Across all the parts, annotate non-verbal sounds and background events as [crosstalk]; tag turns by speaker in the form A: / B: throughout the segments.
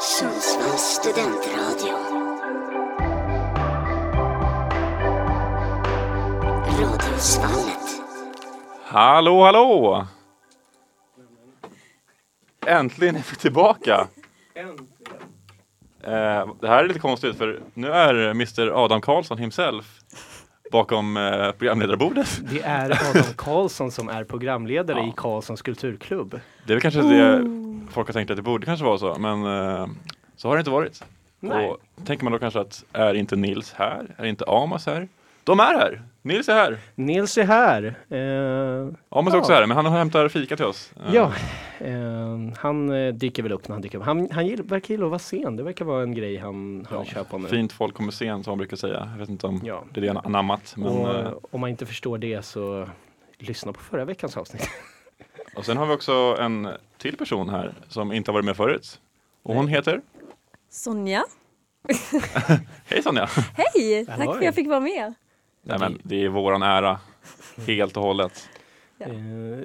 A: Sundsvalls studentradio. Radiosvallet.
B: Hallå, hallå! Äntligen är vi tillbaka! Eh, det här är lite konstigt för nu är Mr Adam Karlsson himself bakom eh, programledarbordet.
C: Det är Adam Karlsson som är programledare
B: Ja.
C: i Karlssons kulturklubb.
B: Det är väl kanske det folk har tänkt att det borde kanske vara så, men eh, så har det inte varit.
C: Nej.
B: Och tänker man då kanske att är inte Nils här? Är inte Amos här? De är här! Nils är här!
C: Nils är här. Eh,
B: Amos är
C: Ja.
B: också här, men han hämtar fika till oss. Eh,
C: ja, eh, han eh, dyker väl upp när han dyker upp. Han, han gill, verkar gilla att vara sen. Det verkar vara en grej han, han
B: Ja,
C: kör på nu.
B: Fint folk kommer sent som man brukar säga. Jag vet inte om
C: Ja.
B: det är det han anammat. Men,
C: och,
B: eh,
C: om man inte förstår det så lyssna på förra veckans avsnitt.
B: Och sen har vi också en till person här som inte har varit med förut. Och hon heter?
D: Sonja. [laughs]
B: Hej Sonja!
D: Hej! Tack
C: Halloj.
D: för att jag fick vara med.
B: Nej, men det är våran ära. Helt och hållet.
D: Ja.
C: Eh,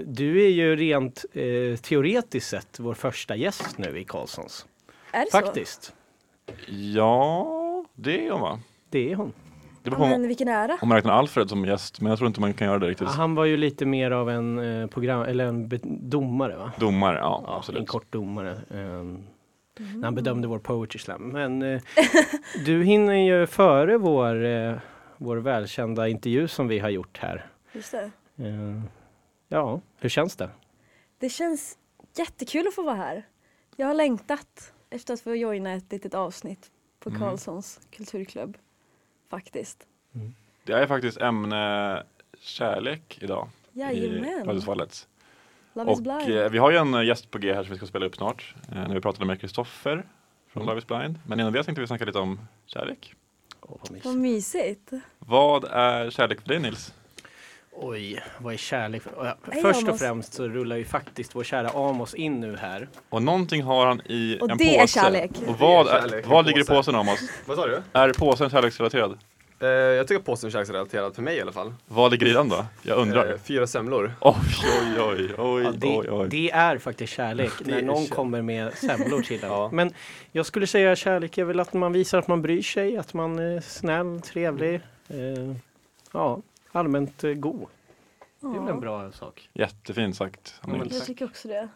C: du är ju rent eh, teoretiskt sett vår första gäst nu i Karlssons.
D: Är det
C: Faktiskt.
B: Ja, det är hon va?
C: Det är hon.
B: Det beror på om,
D: men vilken ära.
B: om man räknar Alfred som gäst, men jag tror inte man kan göra det riktigt.
C: Han var ju lite mer av en eh, program, eller en domare va?
B: Domare, ja,
C: Ja, en
B: absolut.
C: kort domare. ehm, När han bedömde vår poetry slam. Men eh, du hinner ju före vår, eh, vår välkända intervju som vi har gjort här.
D: Just det.
C: Eh, ja, hur känns det?
D: det känns jättekul att få vara här. Jag har längtat efter att få joina ett litet avsnitt på
B: Mm.
D: Karlssons kulturklubb. Faktiskt.
B: Det är faktiskt ämne kärlek idag i
D: Jajamän.
B: Radiosvallet.
D: Love is
B: Och
D: blind.
B: eh, vi har ju en eh, gäst på G här som vi ska spela upp snart. Eh, när vi pratade med Kristoffer från
C: Mm.
B: Love is blind. Men innan det tänkte vi snacka lite om kärlek.
C: Åh, vad mysigt.
D: Vad mysigt.
B: Vad är kärlek för dig Nils?
C: Oj, vad är kärlek? Först och främst så rullar ju faktiskt vår kära Amos in nu här.
B: Och någonting har han i
D: Och
B: en
D: det är
B: påse.
D: kärlek.
B: Och vad,
E: Det är kärlek,
B: är, vad
E: en
B: ligger i
E: påse.
B: påsen Amos?
E: Vad sa du?
B: Är påsen kärleksrelaterad?
E: Eh, jag tycker påsen är kärleksrelaterad, för mig i alla fall.
B: Vad ligger i den då? Jag undrar.
E: Eh, fyra semlor.
B: Oj, oj, oj, oj,
C: Ja, det,
B: oj, oj.
C: det är faktiskt kärlek [laughs] när
E: är
C: någon
E: kärlek.
C: kommer med semlor till en. [laughs]
E: Ja.
C: Men jag skulle säga kärlek är väl att man visar att man bryr sig, att man är snäll, trevlig. Eh, ja, allmänt eh, god. Det är väl en bra sak.
B: Jättefint sagt.
C: Ja, men
D: jag tycker också det.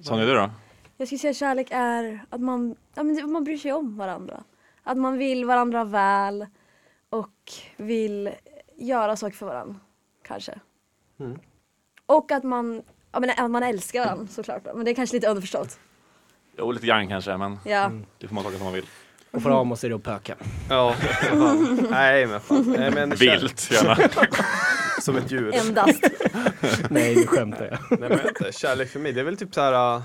B: Sonja, du då?
D: Jag skulle säga kärlek är att man, ja, men man bryr sig om varandra. Att man vill varandra väl och vill göra saker för varandra. Kanske.
E: Mm.
D: Och att man, ja, men, att man älskar varandra såklart. Men det är kanske lite underförstått.
B: Jo, lite grann kanske, men
D: Ja.
C: Mm.
B: det får man tolka som man vill.
C: Och för Amos är det att pöka.
E: Ja, fan. Nej men fan. Nej, men
B: Vilt, gärna. [laughs]
E: Som ett djur.
D: Endast. [laughs]
C: Nej, nu skämtar jag.
E: Nej men inte, kärlek för mig, det är väl typ så här. äh,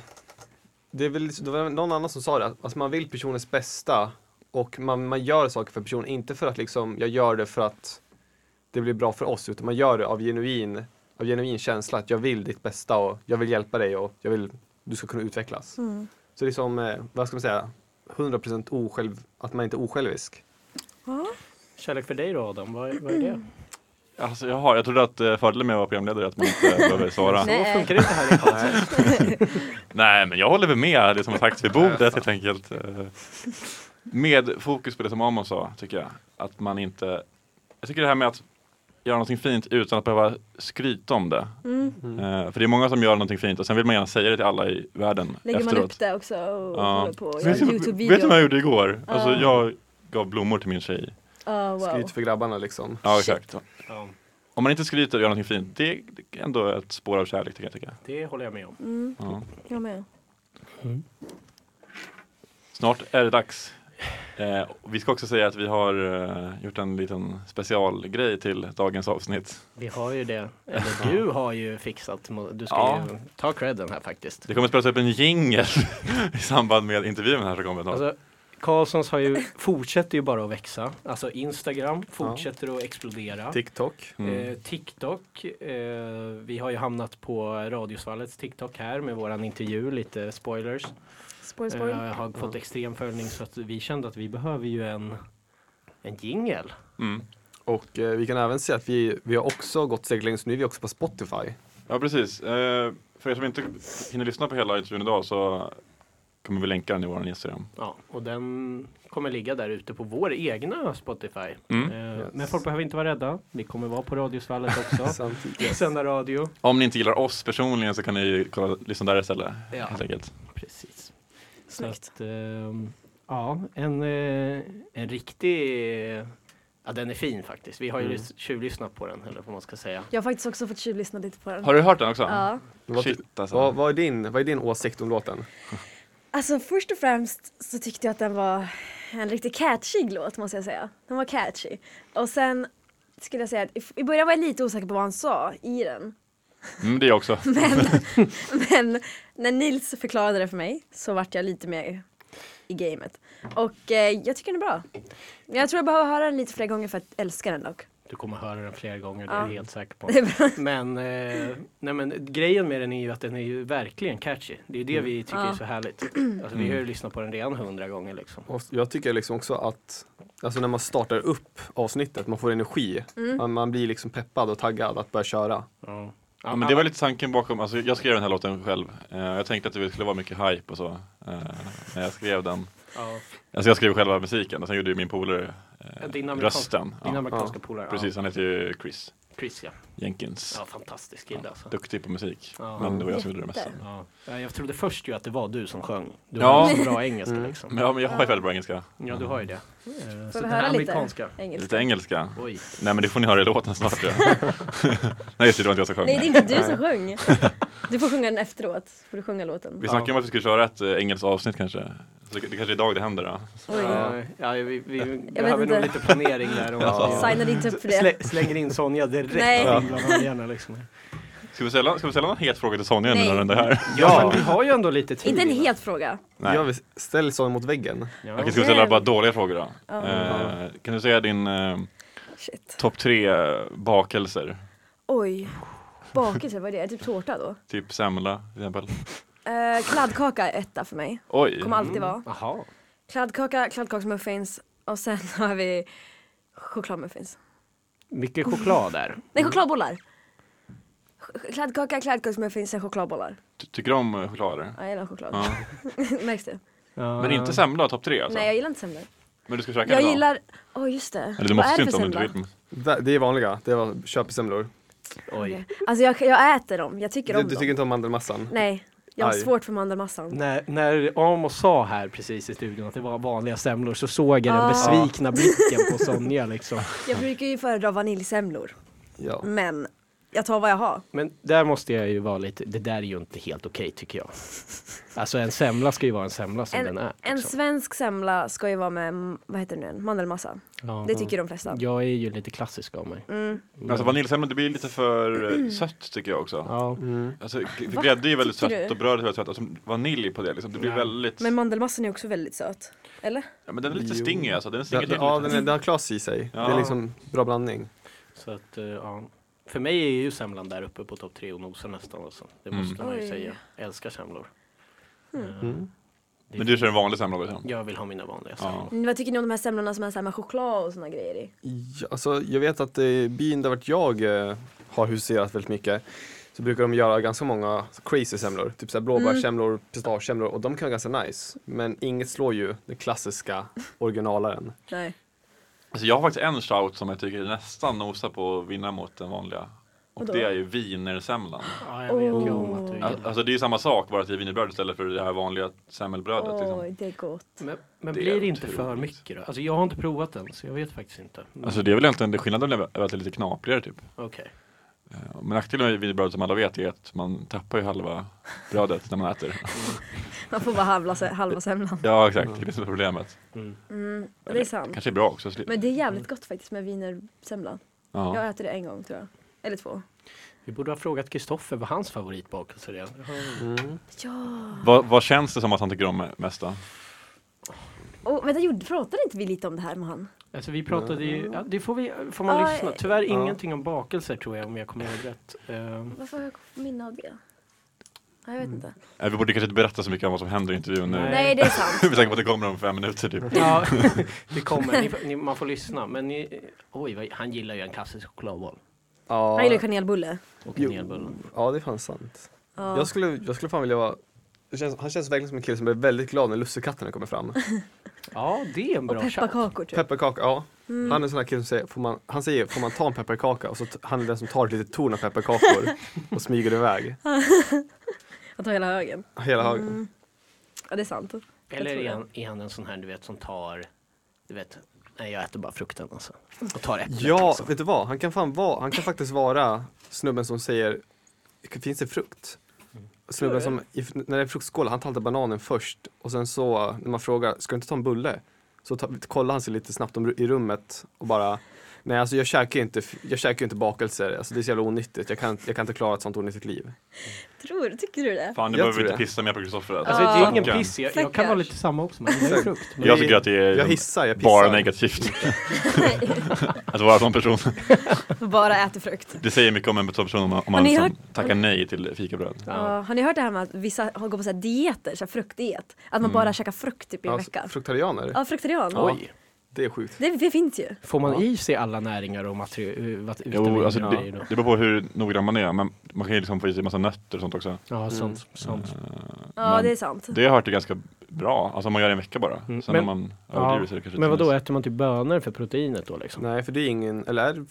E: Det är väl, det var någon annan som sa det, alltså man vill personens bästa och man, man gör saker för personen, inte för att liksom, jag gör det för att det blir bra för oss, utan man gör det av genuin, av genuin känsla att jag vill ditt bästa och jag vill hjälpa dig och jag vill, du ska kunna utvecklas.
D: Mm.
E: Så det är som, eh, vad ska man säga, 100% osjälv, att man inte är osjälvisk.
D: Ja.
C: Kärlek för dig då Adam, vad, vad är det?
B: Alltså, jag, har, jag trodde att eh, fördelen med att vara programledare är att man inte [laughs] behöver svara.
C: Så
D: Nej.
C: funkar det inte här i. [laughs]
B: Nej, men jag håller väl med det som har sagts vid bordet helt enkelt. Eh, Med fokus på det som Amos sa, tycker jag. Att man inte... Jag tycker det här med att göra någonting fint utan att behöva skryta om det.
D: Mm.
B: Eh, För det är många som gör någonting fint och sen vill man gärna säga det till alla i världen
D: Lägger man
B: efteråt.
D: upp det också och
B: Ja.
D: på och gör
B: Vet du, vad jag
D: Youtube-video.
B: gjorde igår? Alltså
D: Ja.
B: jag gav blommor till min tjej.
D: Ah, wow.
E: Skryt för grabbarna liksom.
B: Ja
D: Shit.
B: exakt.
C: Ja,
B: Om man inte skryter och gör någonting fint, det är ändå ett spår av kärlek tycker jag. Tycker
C: det håller jag med om.
D: Mm.
B: Ja.
D: jag med.
B: Snart är det dags. Eh, vi ska också säga att vi har eh, gjort en liten specialgrej till dagens avsnitt.
C: Vi har ju det. [laughs] Eller du har ju fixat. Du ska
B: Ja.
C: ju ta credden här faktiskt.
B: Det kommer spelas upp en jingel [laughs] i samband med intervjun här som kommer.
C: Alltså, Karlssons har ju, fortsätter ju bara att växa. Alltså Instagram fortsätter att explodera.
E: TikTok.
B: Mm.
C: Eh, TikTok, eh, vi har ju hamnat på Radiosvallets TikTok här med våran intervju, lite spoilers.
D: Spoil, spoil.
C: har fått extrem följning så att vi kände att vi behöver ju en, en jingel.
B: Mm.
E: Och eh, vi kan även säga att vi, vi har också gått steg längre, så nu är vi också på Spotify.
B: Ja precis. Eh, för er som inte hinner lyssna på hela intervjun idag så kommer vi länka den i vår Instagram.
C: Ja, och den kommer ligga där ute på vår egna Spotify.
B: Mm.
C: Eh,
E: Yes.
C: Men folk behöver inte vara rädda. Vi kommer vara på Radiosvallet också. [laughs] Sända radio.
B: Om ni inte gillar oss personligen så kan ni kolla, lyssna där istället.
C: Ja.
B: Helt enkelt.
C: Precis. Så
D: Snyggt.
C: att, ehm, ja, en, eh, en riktig... Ja, den är fin faktiskt. Vi har ju
E: Mm.
C: lys- tjuvlyssnat på den, eller vad man ska säga.
D: Jag har faktiskt också fått tjuvlyssna lite på den.
B: Har du hört den också?
D: Ja.
B: Shit alltså.
E: vad, vad, är din, vad är din åsikt om låten?
D: Alltså först och främst så tyckte jag att den var en riktigt catchig låt måste jag säga. Den var catchy. Och sen skulle jag säga att i- i början var jag lite osäker på vad han sa i den.
B: Mm, det är jag också. [laughs]
D: Men, [laughs] men när Nils förklarade det för mig så vart jag lite mer i gamet. Och eh, jag tycker den är bra. Jag tror jag behöver höra den lite fler gånger för att älska den dock.
C: Du kommer höra den flera gånger, det är
D: Ja.
C: jag helt säker på. [laughs] Men, eh, nej men grejen med den är ju att den är ju verkligen catchy. Det är det vi tycker
D: Ja.
C: är så härligt. [clears throat] Alltså, vi har ju lyssnat på den redan hundra gånger liksom.
E: Och jag tycker liksom också att alltså när man startar upp avsnittet, man får energi. Man, man blir liksom peppad och taggad att börja köra.
C: Ja.
B: Ja, men det var lite tanken bakom, alltså jag skrev den här låten själv. Eh, jag tänkte att det skulle vara mycket hype och så. Eh, när jag skrev den.
C: Ja.
B: Alltså jag skrev själva musiken och sen gjorde ju min polare eh,
C: Din
B: rösten.
C: Din
B: Ja,
C: amerikanska polare.
B: precis, han heter ju Chris
C: Ja. Chris ja.
B: Jenkins.
C: Ja, fantastisk kille alltså.
B: Duktig på musik.
C: Ja.
B: Men det var jag som gjorde det mesta.
C: Ja. Ja, Jag trodde först ju att det var du som sjöng. Du
B: Ja.
C: har så bra engelska liksom.
B: Men, ja, men jag har ju väldigt bra engelska.
C: Ja, du har ju det. Eh,
D: Får
C: Så
D: vi
C: den
D: höra lite
C: amerikanska.
D: engelska?
B: Lite engelska.
C: Oj.
B: Nej men det får ni höra i låten snart. Ja. [laughs] Nej just det, det var inte jag som sjöng.
D: Nej det är inte du som sjöng. [laughs] Du får sjunga den efteråt. Får du sjunga låten.
B: Vi snackade om att vi skulle köra ett äh, engelskt avsnitt kanske. Det, det kanske är idag det händer då.
D: Oj.
C: Ja, ja, vi, vi behöver
D: inte.
C: nog lite planering där. Om [laughs]
E: Ja.
C: ja.
D: Signade inte upp för det.
C: Slä, slänger in Sonja direkt
D: Nej.
C: vargarna liksom.
B: Ska vi ställa, ska vi ställa en het fråga till Sonja nu
D: Nej.
B: när den är här?
C: Ja, men vi har ju ändå lite tid.
D: Inte en het fråga.
B: Nej.
E: Jag vill ställa sån mot väggen.
C: Ja.
B: Okej, ska vi ställa bara dåliga frågor då?
D: Ja.
B: Eh, kan du säga din eh, topp tre bakelser?
D: Oj. Bakelse, vad är det? Typ tårta då?
B: Typ semla till exempel.
D: Uh, kladdkaka är etta för mig.
B: Oj!
D: Kommer alltid vara.
C: Jaha.
D: Kladdkaka, kladdkaksmuffins och sen [laughs] har vi chokladmuffins.
C: Mycket choklad där. [laughs]
D: Nej, chokladbollar! Ch- Kladdkaka, kladdkaksmuffins och chokladbollar.
B: Ty- Tycker du om eh, choklad? eller?
D: Ja, jag gillar choklad.
B: Ja. [laughs]
D: Märks det?
C: Ja.
B: Men inte semla, topp tre alltså?
D: Nej, jag gillar inte semlor.
B: Men du ska käka
D: Jag
B: idag?
D: gillar... Åh, just det.
B: Eller du
D: Vad
B: måste
D: är det
B: inte
D: för
B: om du inte
D: semla?
B: vill.
E: Det, det är vanliga, det var köpesemlor.
C: Oj.
D: Alltså jag, jag äter dem, jag tycker
E: Du,
D: om
E: du
D: dem.
E: tycker inte om mandelmassan?
D: Nej, jag har
E: Aj.
D: svårt för mandelmassan.
C: När, när Amos sa här precis i studion att det var vanliga semlor så såg jag den
D: Ah.
C: besvikna blicken på Sonja liksom.
D: Jag brukar ju föredra vaniljsemlor,
E: Ja.
D: men jag tar vad jag har.
C: Men där måste jag ju vara lite, det där är ju inte helt okej tycker jag. Alltså en semla ska ju vara en semla som
D: En,
C: den är.
D: en
C: liksom.
D: svensk semla ska ju vara med, mm, vad heter det nu, igen? mandelmassa.
C: Ja.
D: Det tycker de flesta.
C: Jag är ju lite klassisk av mig.
D: Mm.
B: Men alltså vaniljsemla det blir lite för eh, sött tycker jag också.
C: Ja.
E: Mm.
B: Alltså, grädde är ju väldigt sött och brödet är väldigt sött. Alltså, vanilj på det liksom. Det blir
C: Nej.
B: väldigt...
D: Men mandelmassan är också väldigt söt. Eller?
B: ja, men den är lite
E: Jo.
B: stingig alltså. Den
E: Den,
B: stinger till
E: ja,
B: lite.
E: den, är, den har klas i sig.
B: Ja.
E: Det är liksom bra blandning.
C: Så att, eh, ja. För mig är ju semlan där uppe på topp tre och nosar nästan. Alltså. Det
B: Mm.
C: måste man ju
D: Oj.
C: säga. Jag älskar semlor. Eh,
E: Mm.
C: det-
B: Men du kör en vanlig semla liksom?
C: Jag vill ha mina vanliga
B: Ja.
C: semlor.
D: Mm, Vad tycker ni om de här semlorna som är så här med choklad och såna grejer i?
E: Ja, alltså, jag vet att i byn där vart jag eh, har huserat väldigt mycket så brukar de göra ganska många crazy semlor. Typ så här blåbärssemlor, pistagesemlor och de kan vara ganska nice. Men inget slår ju den klassiska originalaren.
D: Nej.
B: Alltså jag har faktiskt en shout som jag tycker nästan nosar på att vinna mot den vanliga. Och det är ju wienersemlan.
C: Ja.
B: Al- Alltså det är ju samma sak bara att det är wienerbröd istället för det här vanliga semmelbrödet.
D: Oj,
B: Liksom.
D: det är gott.
C: Men, men
B: Det
C: blir det inte för
B: otroligt.
C: mycket då? Alltså jag har inte provat den så jag vet faktiskt inte. Men-
B: Alltså det är väl egentligen, det skillnaden är väl att det är lite knaprigare typ.
C: Okej.
B: Eh, Men nackdelen med wienerbröd som alla vet är att man tappar ju halva brödet när man äter. [laughs]
D: Man får bara halva, halva semlan.
B: Ja exakt, det är det som är problemet.
C: Mm.
D: Mm, det är sant.
B: Kanske är bra också.
D: Men det är jävligt gott faktiskt med wienersemla.
B: Ja.
D: Jag äter det en gång tror jag. Eller två.
C: Vi borde ha frågat Kristoffer vad hans favoritbakelse är.
E: Mm.
D: Ja.
B: Vad, vad känns det som att han tycker om mest då?
D: Och vänta, gjorde- pratade inte vi lite om det här med han?
C: Alltså vi pratade ju, ja, det får, vi, får man
D: Ja,
C: lyssna. Tyvärr
E: ja.
C: ingenting om bakelser tror jag om jag kommer ihåg rätt. Ehm,
D: Varför har jag minne av det? Ja, Jag vet inte.
B: Eh, Vi borde kanske inte berätta så mycket om vad som händer i intervjun nu.
C: Nej.
D: Nej, det är sant. [laughs]
B: Vi är säkra på att det kommer om fem minuter typ.
C: ja, [laughs] det kommer. Ni, ni, man får lyssna. Men ni, oj, vad, han gillar ju en klassisk chokladboll.
E: Ja,
D: Han gillar kanelbulle.
C: Och
E: Jo.
C: kanelbulle.
E: ja, det är fan sant.
D: Ja.
E: Jag, skulle, jag skulle fan vilja vara känns, han känns verkligen som en kille som blir väldigt glad när lussekatterna kommer fram. [laughs]
C: Ja, det är en bra chatt.
D: pepparkakor typ.
E: Pepparkaka, ja. Han är en sån här kille som säger, får man, han säger, får man ta en pepparkaka? Och så t- han är den som tar ett litet torn av pepparkakor och smyger iväg. [laughs]
D: Jag tar hela högen.
E: Hela högen.
D: Mm. Ja det är sant.
C: Eller
D: tror
C: är
D: det.
C: han, är han en sån här du vet som tar, du vet, nej jag äter bara frukten alltså. Och tar äpplet
E: Ja,
C: liksom.
E: vet du vad? Han kan, fan vara, han kan faktiskt vara snubben som säger, finns det frukt? Snubben som, när det är fruktskål, han tar alltid bananen först och sen så när man frågar, ska du inte ta en bulle? Så ta, kollar han sig lite snabbt om, i rummet och bara Nej alltså jag käkar ju inte, jag käkar inte bakelser, alltså det är så jävla onyttigt. Jag kan, jag kan inte klara ett sånt onyttigt liv.
D: Tror du? Tycker du det?
B: Fan,
E: Jag
B: behöver
E: tror
B: inte pissa mer på Kristoffer.
C: Alltså det är ingen piss, jag, jag kan vara lite samma också men det är frukt. Men
B: Jag tycker att det är
E: Jag hissar, jag pissar.
B: bara negativt. att vara en sån person. [laughs]
D: Bara äter frukt.
B: Det säger mycket om en sån person om man, om man liksom
D: hört-
B: tackar nej till fikabröd.
D: Ja. har ni hört det här med att vissa gått på så här dieter, så här fruktdiet? Att man bara käkar frukt typ i en
E: Ja,
D: vecka.
E: fruktarianer,
D: Ja, fruktarian.
C: Oj,
E: det är sjukt.
D: Det, det finns ju.
C: får man
E: Ja.
C: i sig alla näringar och material, vitaminer
B: Jo, alltså det, det beror på hur noggrann man är. Men man kan ju liksom få i sig massa nötter och sånt också.
C: Ja, sånt. sånt.
B: Eh,
D: Ja,
B: men
D: det är sant.
B: Det har jag hört är ganska bra. Alltså om man gör det en vecka bara.
C: Mm,
B: Sen
C: men-
B: om man
C: Ja,
B: överdriver så är det kanske
C: Men vad
B: inte
C: då
B: mest.
C: äter man typ bönor för proteinet då liksom?
E: Nej för det är ingen, eller är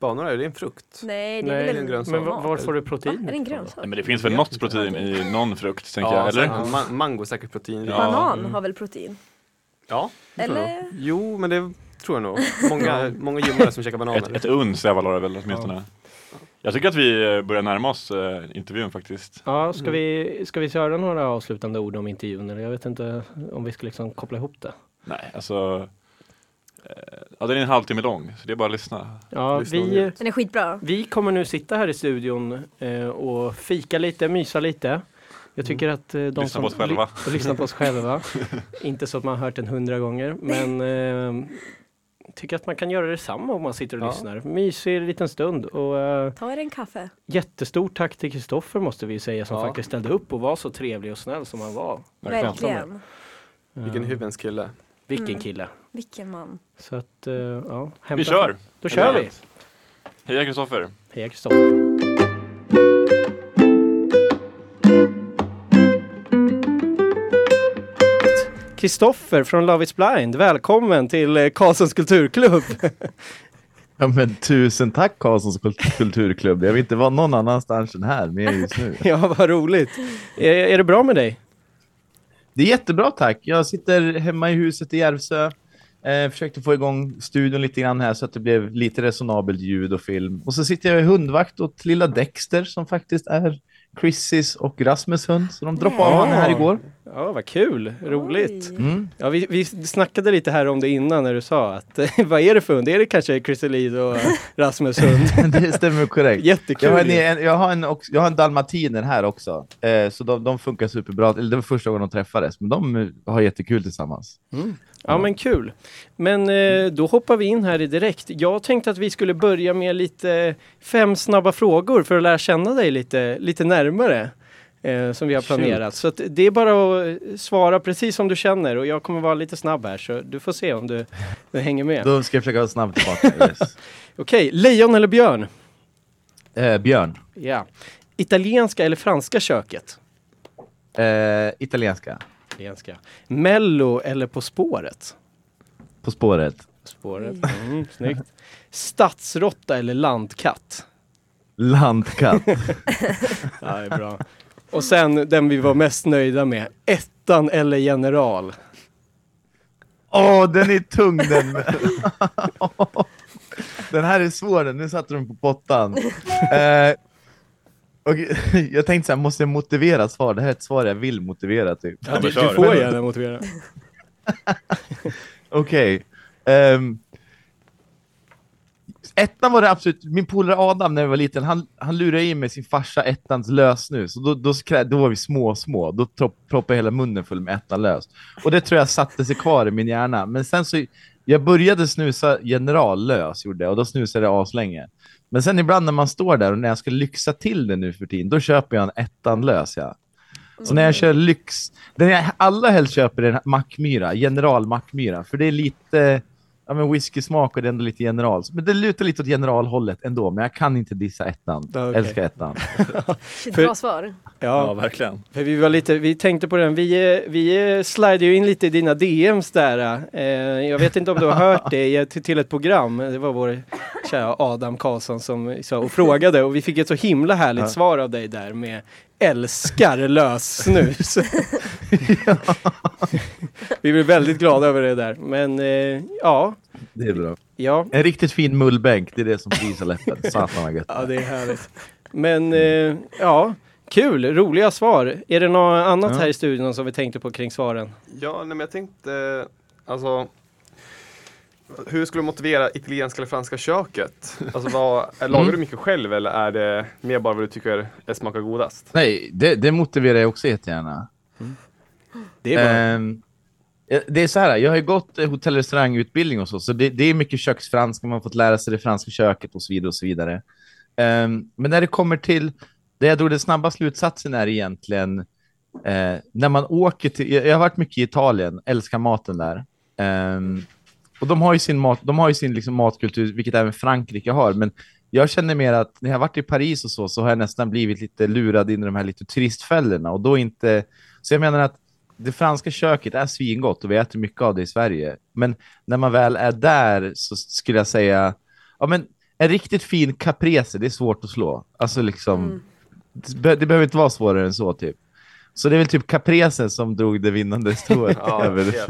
E: banor är det en frukt?
D: Nej, det är
C: Nej,
D: väl
E: en grönsak.
C: Men var, får du
D: Va?
C: proteinet
D: Är det en grönsak?
B: Nej, men det finns väl något protein i någon frukt, tänker jag. Eller?
E: säkert. Ma- mango är säkert protein.
B: Ja.
D: Banan
C: Mm.
D: har väl protein?
E: Ja det tror jag
D: Eller?
E: nog. Jo men det tror jag nog. Många, många gymmare som käkar bananer.
B: Ett, ett uns har det väl åtminstone. Jag tycker att vi eh, börjar närma oss eh, intervjun faktiskt.
C: Ja, ska vi, ska vi köra några avslutande ord om intervjun? Eller jag vet inte om vi ska liksom koppla ihop det.
B: Nej, alltså. Eh, ja, den är en halvtimme lång, så det är bara att lyssna.
C: Ja,
E: Lyssna
C: vi.
D: Den är skitbra.
C: vi kommer nu sitta här i studion eh, och fika lite, mysa lite. Jag tycker att eh, de
B: Lyssna
C: som
B: på oss själva.
C: ly- och lyssna på oss själva. [laughs] Inte så att man har hört den hundra gånger, men eh, tycker att man kan göra detsamma om man sitter och
E: Ja.
C: lyssnar. Mysig liten stund och eh,
D: Ta er en kaffe.
C: jättestort tack till Kristoffer måste vi säga som
E: Ja.
C: faktiskt ställde upp och var så trevlig och snäll som han var.
D: Verkligen.
E: Vilken
C: Eh,
E: hyvens kille.
C: Vilken
D: Mm.
C: kille.
D: Vilken man.
C: Så att, eh, ja.
B: Vi
C: hämta-
B: kör!
C: Då kör vi!
B: Heja Kristoffer!
C: Heja Kristoffer! Kristoffer från Love is blind, välkommen till eh, Karlssons kulturklubb! [laughs]
F: Ja men tusen tack Karlssons kult- kulturklubb. Jag vill inte vara någon annanstans än här med just nu. [laughs]
C: ja, vad roligt! Är, är det bra med dig?
F: Det är jättebra tack. Jag sitter hemma i huset i Järvsö. Eh, försökte få igång studion lite grann här så att det blev lite resonabelt ljud och film. Och så sitter jag i hundvakt åt lilla Dexter som faktiskt är Chrissys och Rasmus hund. Så de droppade av
C: Ja.
F: honom här igår.
C: Ja, vad kul! Roligt!
F: Mm.
C: Ja, vi, vi snackade lite här om det innan när du sa att [laughs] vad är det för hund? Är det kanske Chrysalis och [laughs] Rasmus hund? [laughs]
F: det stämmer korrekt.
C: Jättekul!
F: Jag har, en, jag, har en, jag har en dalmatiner här också. Eh, så de, de funkar superbra. Eller det var första gången de träffades. Men de eh, har jättekul tillsammans.
C: Ja men kul. Men eh, då hoppar vi in här i direkt. Jag tänkte att vi skulle börja med lite fem snabba frågor för att lära känna dig lite, lite närmare. Eh, som vi har planerat. Så att det är bara att eh, svara precis som du känner och jag kommer vara lite snabb här så du får se om du, du hänger med.
F: Då ska jag försöka vara snabb tillbaka. [laughs] Yes.
C: Okej, lejon eller björn?
F: Eh, Björn.
C: Ja. Italienska eller franska köket?
F: Eh, italienska.
C: Italienska. Mello eller På spåret?
F: På spåret.
C: På spåret. Mm, snyggt. Stadsråtta eller landkatt?
F: Landkatt. [laughs]
C: Ja, det är bra. Och sen den vi var mest nöjda med. Ettan eller general?
F: Åh, den är tung den. [laughs] den här är svår, den. nu satte de på pottan. Eh, och jag tänkte så här, måste jag motivera svar? Det här är ett svar jag vill motivera typ.
C: Ja, du, du får gärna motivera. [laughs]
F: Okej. ehm, ettan var det absolut, min polare Adam när jag var liten, han, han lurade i mig sin farsa ettans lösnus. Då, då, då var vi små, små. Då proppade hela munnen full med ettan lös. Och det tror jag satte sig kvar i min hjärna. Men sen så, jag började snusa general lös, gjorde jag, och då snusade jag aslänge. Men sen ibland när man står där och när jag ska lyxa till det nu för tiden, då köper jag en ettan lös, ja. Så när jag kör lyx, den jag allra helst köper är en Mackmyra, general Mackmyra, för det är lite, ja, men whisky-smak och det är ändå lite general. Men det lutar lite åt generalhållet ändå, men jag kan inte dissa ettan.
C: Okej.
F: Älskar ettan. [laughs]
C: För-
D: bra svar.
B: Ja,
C: Ja,
B: verkligen.
C: för vi var lite, vi tänkte på den, vi, vi slidade ju in lite i dina DMs där. Eh, jag vet inte om du har hört det i- till, till ett program. Det var vår kära Adam Karlsson som sa och frågade och vi fick ett så himla härligt
F: Ja.
C: svar av dig där med älskar lössnus. [laughs] [laughs] vi blev väldigt glada över det där. Men eh, ja,
F: Det är bra.
C: ja,
F: En riktigt fin mullbänk, det är det som prisar läppen. [laughs] Satan vad gött.
C: ja det är härligt. Men eh, ja, kul, roliga svar. Är det något annat
F: Ja.
C: här i studion som vi tänkte på kring svaren?
E: Ja, nej, men jag tänkte, alltså hur skulle du motivera italienska eller franska köket? Alltså vad, är- [laughs] lagar du mycket själv eller är det mer bara vad du tycker är smakar godast?
F: Nej, det, det motiverar jag också jättegärna.
C: Det är
F: eh, det är så här, jag har ju gått eh, hotell och restaurangutbildning och så, så det, det är mycket köksfranska, man har fått lära sig det franska köket och så vidare och så vidare. Ehm, men när det kommer till, det jag drog den snabba slutsatsen är egentligen eh, när man åker till, jag, jag har varit mycket i Italien, älskar maten där. Ehm, och de har ju sin mat, de har ju sin liksom matkultur, vilket även Frankrike har, men jag känner mer att när jag varit i Paris och så, så har jag nästan blivit lite lurad in i de här lite turistfällorna och då inte, så jag menar att det franska köket är svingott och vi äter mycket av det i Sverige. Men när man väl är där så skulle jag säga, ja men en riktigt fin caprese, det är svårt att slå. Alltså liksom,
D: Mm.
F: det, be- det behöver inte vara svårare än så typ. Så det är väl typ capresen som drog det vinnande strået.
E: Ja,
F: över- [laughs] ja,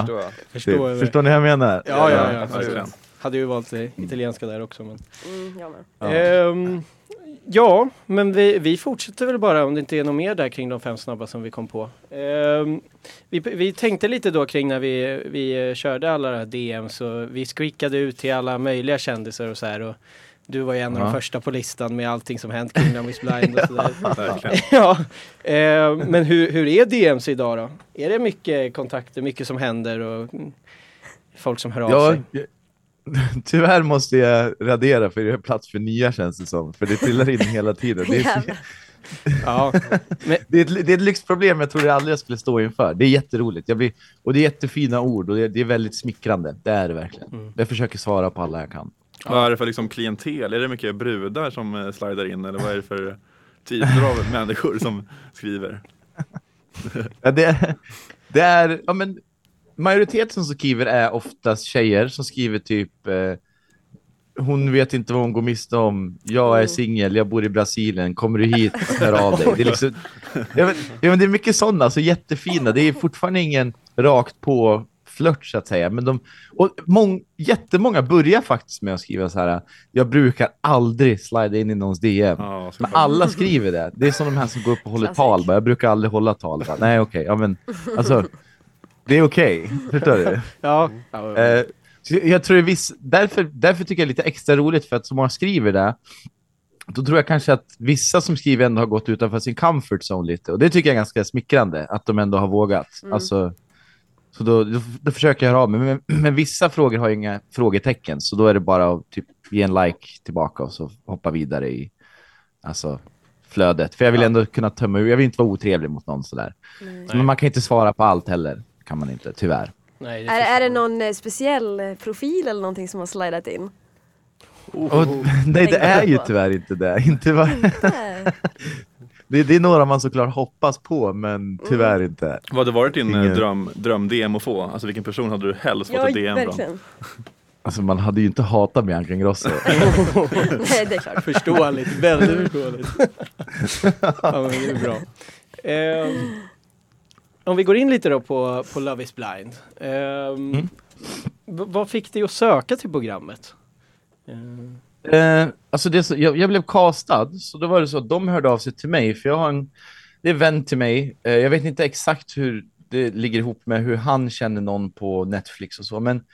E: Förstår jag.
C: Förstår
F: typ. Förstår ni vad jag menar?
C: Ja, ja, ja. absolut. Hade ju valt det italienska där också. Men.
D: Mm, jag med.
F: Ja.
C: Ehm, ja, men vi, vi fortsätter väl bara om det inte är något mer där kring de fem snabba som vi kom på. Ehm, vi, vi tänkte lite då kring när vi, vi körde alla de här DM så vi skickade ut till alla möjliga kändisar och så här. Och du var ju en av de första på listan med allting som hänt kring Love is blind och [laughs] sådär. ja, [laughs] ehm, men hur, hur är DMs idag då? Är det mycket kontakter, mycket som händer och folk som hör av
F: Ja,
C: sig?
F: jag- [laughs] tyvärr måste jag radera för jag har plats för nya känns det som. För det trillar in hela tiden. Det är.
C: Ja,
F: det, är ett, det är ett lyxproblem jag trodde aldrig jag skulle stå inför. Det är jätteroligt. Jag blir, och det är jättefina ord och det, det är väldigt smickrande. Det är det verkligen.
C: Mm.
F: Jag försöker svara på alla jag kan.
B: Vad är det för liksom klientel? Är det mycket brudar som eh, slidar in eller vad är det för [laughs] typer av människor som skriver? [laughs]
F: Ja, det, det är, ja, men, majoriteten som skriver är oftast tjejer som skriver typ eh, hon vet inte vad hon går miste om. Jag är
D: Mm.
F: singel, jag bor i Brasilien. Kommer du hit, hör av dig. Det är, liksom, [laughs] ja, men, ja, men det är mycket sådana, alltså jättefina. Det är fortfarande ingen rakt på flört så att säga. Men de, och mång, jättemånga börjar faktiskt med att skriva så här. Jag brukar aldrig slida in i någons DM.
B: Ja,
F: Men alla skriver det. Det är som de här som går upp och håller
D: Classic.
F: tal. Bara, jag brukar aldrig hålla tal. Bara, Nej, okej. Ja, men alltså, det är okej. Förstår du? [laughs]
C: ja.
F: Eh, jag- tror viss, därför, därför tycker jag det är lite extra roligt för att så många skriver det. Då tror jag kanske att vissa som skriver ändå har gått utanför sin comfort zone lite. Och det tycker jag är ganska smickrande, att de ändå har vågat.
D: Mm.
F: Alltså, så då, då, då försöker jag höra av mig. Men, men vissa frågor har ju inga frågetecken, så då är det bara att typ, ge en like tillbaka och så hoppa vidare i alltså, flödet. För jag vill
C: Ja.
F: ändå kunna tömma ur, jag vill inte vara otrevlig mot någon sådär.
D: Nej.
F: Men man kan inte svara på allt heller, kan man inte, tyvärr.
C: Nej,
D: Är, är det någon eh, speciell eh, profil eller någonting som har slidat in?
F: Och, [laughs] nej, det är ju tyvärr inte det. Inte va?
D: Nej. [laughs] [laughs]
F: det. Det är några man såklart hoppas på, men tyvärr inte.
B: Vad hade varit din eh,
F: Ingen-
B: dröm, dröm-DM att få? Alltså vilken person hade du helst fått ett DM från?
F: Alltså man hade ju inte hatat Bianca Ingrosso. [laughs]
D: Nej, det är klart.
C: Förståeligt, väldigt förståeligt. ja, men det är bra. Ehm, om vi går in lite då på, på Love is blind. Ehm,
F: Mm.
C: vad fick dig att söka till programmet? Ehm,
F: Eh, alltså det så, jag, jag blev castad, så då var det så att de hörde av sig till mig, för jag har en, det är en vän till mig. Eh, jag vet inte exakt hur det ligger ihop med hur han känner någon på Netflix och så, men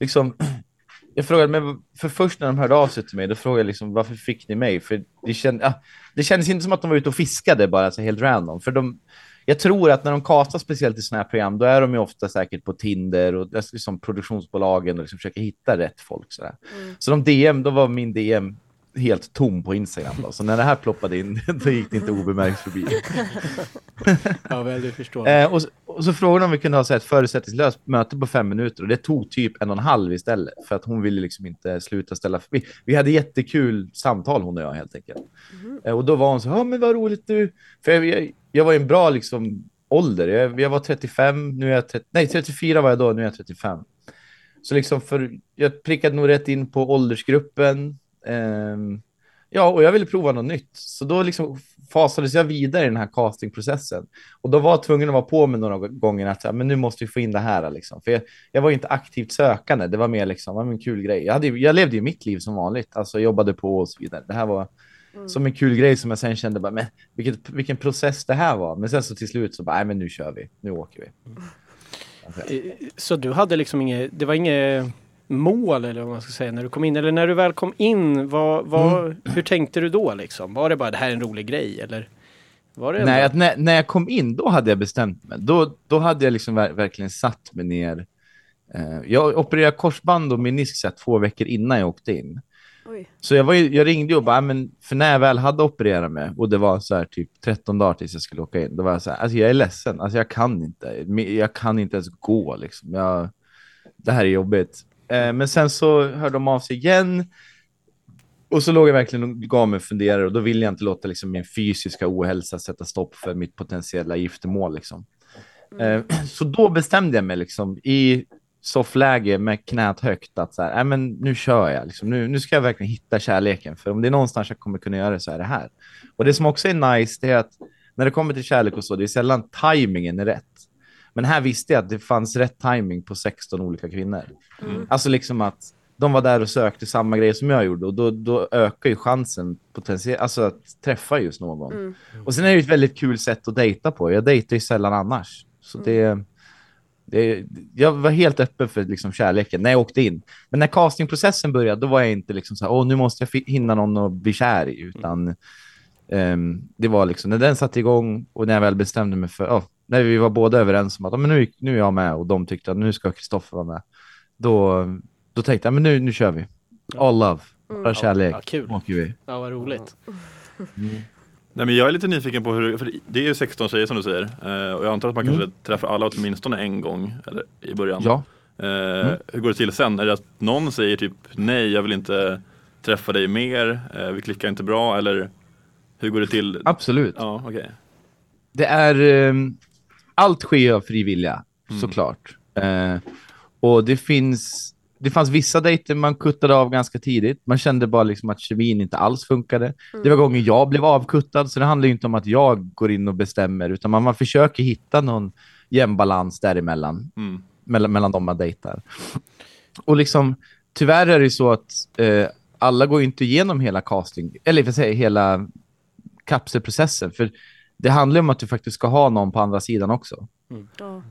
F: liksom, [clears throat] jag frågade, men för först när de hörde av sig till mig, då frågade jag liksom, varför fick ni mig? För det, känd, ja, det kändes inte som att de var ute och fiskade bara så helt random, för de, jag tror att när de castar speciellt i sådana här program, då är de ju ofta säkert på Tinder och liksom produktionsbolagen och liksom försöker hitta rätt folk. Sådär.
D: Mm.
F: Så de DM, då var min DM helt tom på Instagram då. Så när det här ploppade in, [laughs] då gick det inte obemärkt förbi.
C: Ja, väldigt förståeligt.
F: Eh, och, så- och så frågade de om vi kunde ha så här ett förutsättningslöst möte på fem minuter och det tog typ en och en halv istället för att hon ville liksom inte sluta ställa vi, vi hade jättekul samtal hon och jag helt enkelt. Eh, och då var hon så ja men vad roligt du. För jag, jag, jag var i en bra liksom ålder. Jag, jag var 35, nu är jag 30, nej 34 var jag då, nu är jag 35. Så liksom för jag prickade nog rätt in på åldersgruppen. Ehm, ja, och jag ville prova något nytt. Så då liksom fasades jag vidare i den här castingprocessen. Och då var jag tvungen att vara på mig några gånger att men nu måste vi få in det här. Liksom. För jag, jag var inte aktivt sökande, det var mer liksom, det var en kul grej. Jag, hade, ju- jag levde ju mitt liv som vanligt, alltså jobbade på och så vidare. Det här var som en kul grej som jag sen kände, bara, men, vilket, vilken process det här var. Men sen så till slut så bara, nej men nu kör vi, nu åker vi.
C: Eh, Så du hade liksom inget, det var inget mål eller vad man ska säga när du kom in? Eller när du väl kom in, vad, vad,
F: Mm.
C: hur tänkte du då liksom? Var det bara det här är en rolig grej eller? Var det
F: Nej, när, när jag kom in, då hade jag bestämt mig. Då, då hade jag liksom ver verkligen satt mig ner. Eh, jag opererade korsband och menisk så två veckor innan jag åkte in.
D: Oj.
F: Så jag, var ju, jag ringde och bara, "Ja, men för när jag väl hade opererat mig och det var så här typ 13 dagar tills jag skulle åka in, då var jag så här, alltså jag är ledsen, alltså jag kan inte, jag kan inte ens gå liksom. Jag, det här är jobbigt. Eh, men sen så hörde de av sig igen. Och så låg jag verkligen och gav mig en funderare och då ville jag inte låta liksom, min fysiska ohälsa sätta stopp för mitt potentiella giftermål. Liksom. Eh, [clears throat] så då bestämde jag mig liksom, i soffläge med knät högt att så här, "Nej, men nu kör jag. Liksom. Nu, nu ska jag verkligen hitta kärleken. För om det är någonstans jag kommer kunna göra det så är det här. Och det som också är nice är att när det kommer till kärlek och så, det är sällan tajmingen är rätt. Men här visste jag att det fanns rätt timing på 16 olika kvinnor. Alltså liksom att de var där och sökte samma grej som jag gjorde och då, då ökar ju chansen potentiellt, alltså att träffa just någon. Och sen är det ju ett väldigt kul sätt att dejta på. Jag dejtar ju sällan annars. Så det, det, jag var helt öppen för liksom kärleken när jag åkte in. Men när castingprocessen började, då var jag inte liksom så här, åh, nu måste jag hinna någon att bli kär i, utan ehm, det var liksom när den satte igång och när jag väl bestämde mig för, ja, när vi var båda överens om att men nu, nu är jag med och de tyckte att nu ska Kristoffer vara med, då, då tänkte jag, men nu, nu kör vi. All love, bara kärlek,
C: Ja, kul.
F: Åker vi.
C: Ja, vad roligt.
B: Nej, men jag är lite nyfiken på hur, för det är ju 16 tjejer som du säger. Eh, och jag antar att man kanske träffar alla åtminstone en gång eller, i början.
F: Ja.
B: Eh, Hur går det till sen? Är det att någon säger typ nej, jag vill inte träffa dig mer, eh, vi klickar inte bra eller hur går det till?
F: Absolut.
B: Ja, okej.
F: Det är... allt sker av fri vilja, såklart. Eh, och det finns... Det fanns vissa dejter man kuttade av ganska tidigt. Man kände bara liksom att kemin inte alls funkade. Det var gånger jag blev avkuttad, så det handlar ju inte om att jag går in och bestämmer, utan man, man försöker hitta någon jämn balans däremellan,
B: Mm.
F: mellan, mellan de man dejtar. Och liksom, tyvärr är det ju så att eh, alla går ju inte igenom hela casting, eller för att säga hela kapselprocessen, för det handlar om att du faktiskt ska ha någon på andra sidan också.
D: Ja.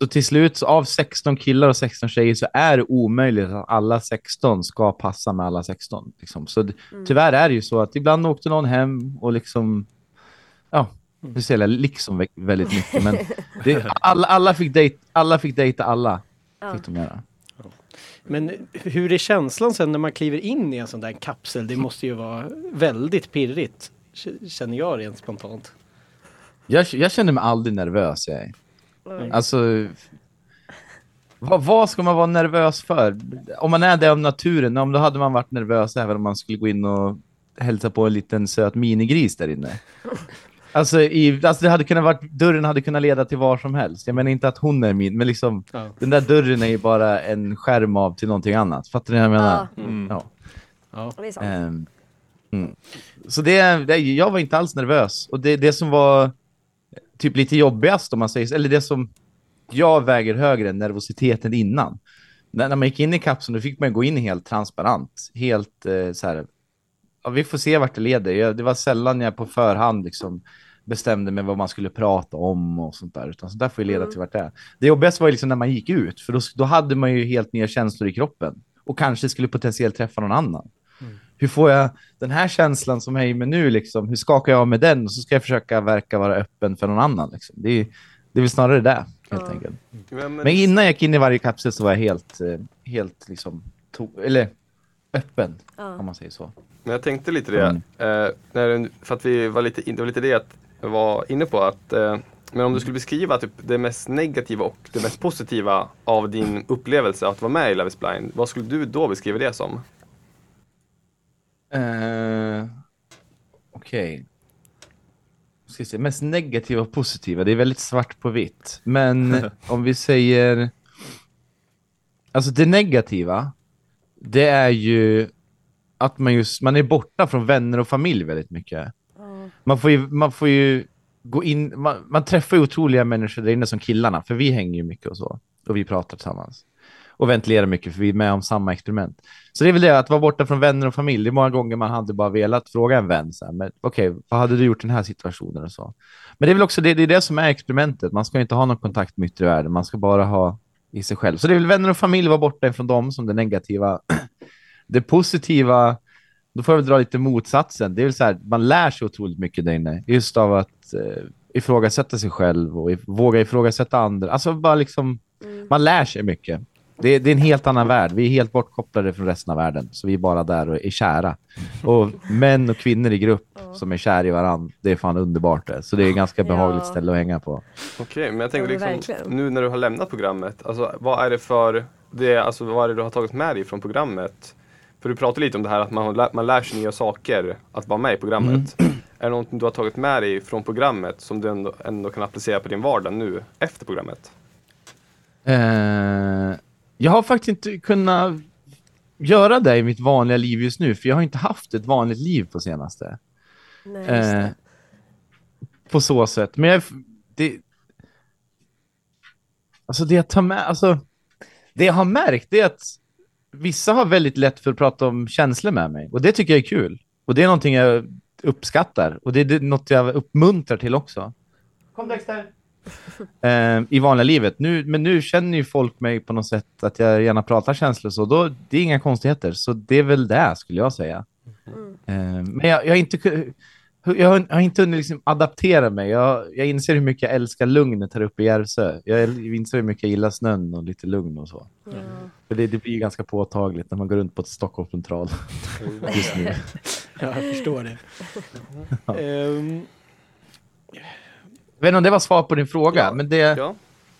F: Så till slut, så av 16 killar och 16 tjejer, så är det omöjligt att alla 16 ska passa med alla 16. Liksom. Så d- tyvärr är det ju så att ibland åkte någon hem och liksom, ja, nu säger jag liksom vä- väldigt mycket, men [laughs] det, alla, alla, fick dejt, alla fick dejta alla. Fick de göra.
C: Men hur är känslan sen när man kliver in i en sån där kapsel? Det måste ju vara väldigt pirrigt. Känner jag rent spontant.
F: Jag, jag känner mig aldrig nervös. Jag. är. Alltså, vad, vad ska man vara nervös för? Om man är det av naturen, om då hade man varit nervös även om man skulle gå in och hälsa på en liten söt minigris där inne. Alltså, i, alltså det hade kunnat varit, dörren hade kunnat leda till var som helst. Jag menar inte att hon är min, men liksom
C: Ja.
F: den där dörren är ju bara en skärm av till någonting annat. Fattar ni vad jag menar?
B: Mm.
F: Ja.
C: Ja.
D: Det är sant.
F: Ehm, mm. Så det, det, jag var inte alls nervös. Och det, det som var typ lite jobbigast om man säger eller det som jag väger högre än nervositeten innan. När, när man gick in i kapseln då fick man gå in helt transparent. Helt eh, så här, ja, vi får se vart det leder. Jag, det var sällan jag på förhand liksom bestämde mig vad man skulle prata om och sånt där. Utan så där får ju leda till vart det är. Det jobbigaste var liksom när man gick ut, för då, då hade man ju helt nya känslor i kroppen. Och kanske skulle potentiellt träffa någon annan. Hur får jag den här känslan som är i med nu, liksom? hur skakar jag av med den? Och så ska jag försöka verka vara öppen för någon annan. Liksom. Det, är, det är väl snarare det, helt enkelt.
E: Men,
F: innan jag gick in i varje kapsel så var jag helt, eh, helt liksom, to- eller öppen,
D: Ja.
F: om man säger så.
E: Men jag tänkte lite det,
F: Mm.
E: eh, när, för att vi var lite, det var lite det att jag var inne på att eh, men om du skulle beskriva typ det mest negativa och det mest positiva av din upplevelse att vara med i Love is blind, vad skulle du då beskriva det som?
F: Eh, Okej. Se, mest negativa och positiva, det är väldigt svart på vitt. Men [laughs] om vi säger... Alltså det negativa, det är ju att man just, man är borta från vänner och familj väldigt mycket.
D: Ja.
F: Man får ju, man får ju gå in, man, man träffar ju otroliga människor där inne som killarna, för vi hänger ju mycket och så. Och vi pratar tillsammans. Och ventilerar mycket, för vi är med om samma experiment. Så det är väl det, att vara borta från vänner och familj. Det är många gånger man hade bara velat fråga en vän, så här, men okej, vad hade du gjort i den här situationen och så. Men det är väl också det, det, är det som är experimentet. Man ska inte ha någon kontakt med yttre världen, man ska bara ha i sig själv. Så det är väl vänner och familj, vara borta ifrån dem som det negativa. [clears throat] Det positiva, då får jag väl dra lite motsatsen. Det är väl så här, man lär sig otroligt mycket där inne. Just av att eh, ifrågasätta sig själv och if våga ifrågasätta andra. Alltså bara liksom, man lär sig mycket. Det är, det är en helt annan värld. Vi är helt bortkopplade från resten av världen. Så vi är bara där och är kära. Och män och kvinnor i grupp som är kära i varandra, det är fan underbart det. Så det är ett ganska behagligt
D: Ja.
F: ställe att hänga på.
E: Okej, men jag
D: men
E: liksom,
D: verkligen.
E: nu när du har lämnat programmet, alltså vad är det för, det, alltså vad är det du har tagit med dig från programmet? För du pratar lite om det här att man, lär- man lär sig nya saker att vara med i programmet.
F: Mm. [clears throat]
E: Är det någonting du har tagit med dig från programmet som du ändå, ändå kan applicera på din vardag nu efter programmet?
F: Eh, jag har faktiskt inte kunnat göra det i mitt vanliga liv just nu, för jag har inte haft ett vanligt liv på senaste.
D: Nej,
F: Eh, på så sätt. Men jag, det... Alltså det jag tar med, alltså... Det jag har märkt är att vissa har väldigt lätt för att prata om känslor med mig. Och det tycker jag är kul. Och det är någonting jag uppskattar. Och det är något jag uppmuntrar till också. Kom Dexter! Eh, I vanliga livet. Nu, men nu känner ju folk mig på något sätt att jag gärna pratar känslor så. Då, det är inga konstigheter. Så det är väl det skulle jag säga. Eh, men jag, jag har inte jag har, jag har inte hunnit liksom adaptera mig. Jag, jag inser hur mycket jag älskar lugnet här uppe i Järvsö. Jag inser hur mycket jag gillar snön och lite lugn och så.
D: Ja.
F: För det, det blir ju ganska påtagligt när man går runt på ett Stockholms central just nu. [laughs]
C: Ja, jag förstår det. Ehm,
F: Jag vet inte om det var svar på din fråga,
E: Ja,
F: men det,
E: Ja,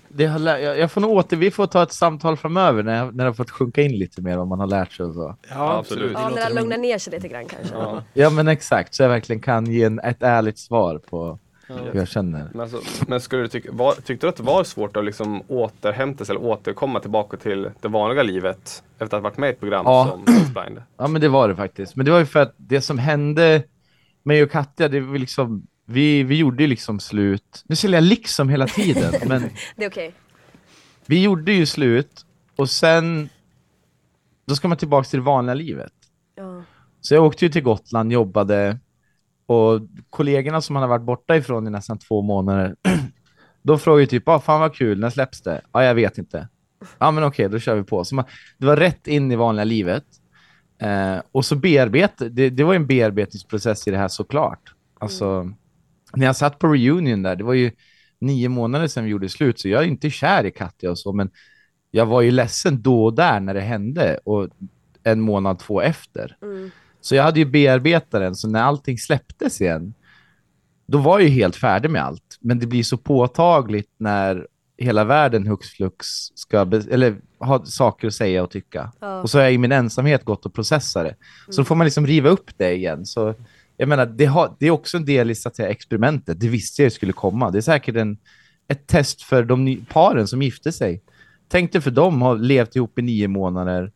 F: det har, jag, jag får nog åter, vi får ta ett samtal framöver när jag, när jag har fått sjunka in lite mer om man har lärt sig och så.
C: ja,
E: absolut.
C: Det
D: Ja, när det lugnar ner sig lite grann kanske.
E: ja.
F: Ja men exakt, så jag verkligen kan ge en, ett ärligt svar på hur jag känner.
E: Men, alltså, men skulle du tycka, var, tyckte du att det var svårt att liksom återhämta sig eller återkomma tillbaka till det vanliga livet efter att ha varit med i ett program
F: Ja.
E: som blind?
F: Ja men det var det faktiskt. Men det var ju för att det som hände mig och Katja, det var liksom, vi, vi gjorde liksom slut. Nu säger jag liksom hela tiden, [laughs] men
D: Det är okej.
F: vi gjorde ju slut och sen, då ska man tillbaka till det vanliga livet.
D: Ja.
F: Så jag åkte ju till Gotland, jobbade och kollegorna som han har varit borta ifrån i nästan två månader, [clears throat] de frågade typ, ah, fan vad kul, när släpps det? Ja, jag vet inte. Ja, men okej, då kör vi på. Så man, det var rätt in i vanliga livet. Eh, och så bearbeta, det, det var ju en bearbetningsprocess i det här såklart. Alltså, när jag satt på reunion där, det var ju nio månader sedan vi gjorde slut, så jag är inte kär i Katja och så, men jag var ju ledsen då och där när det hände och en månad, två efter.
D: Mm.
F: Så jag hade ju bearbetat den, så när allting släpptes igen, då var jag ju helt färdig med allt. Men det blir så påtagligt när hela världen hux flux ska eller ha saker att säga och tycka.
D: Ja.
F: Och så har jag i min ensamhet gått och processat det. Så då får man liksom riva upp det igen. Så jag menar, det, har, det är också en del i så att säga, experimentet. Det visste jag skulle komma. Det är säkert en, ett test för de ny, paren som gifte sig. Tänk dig för dem har levt ihop i nio månader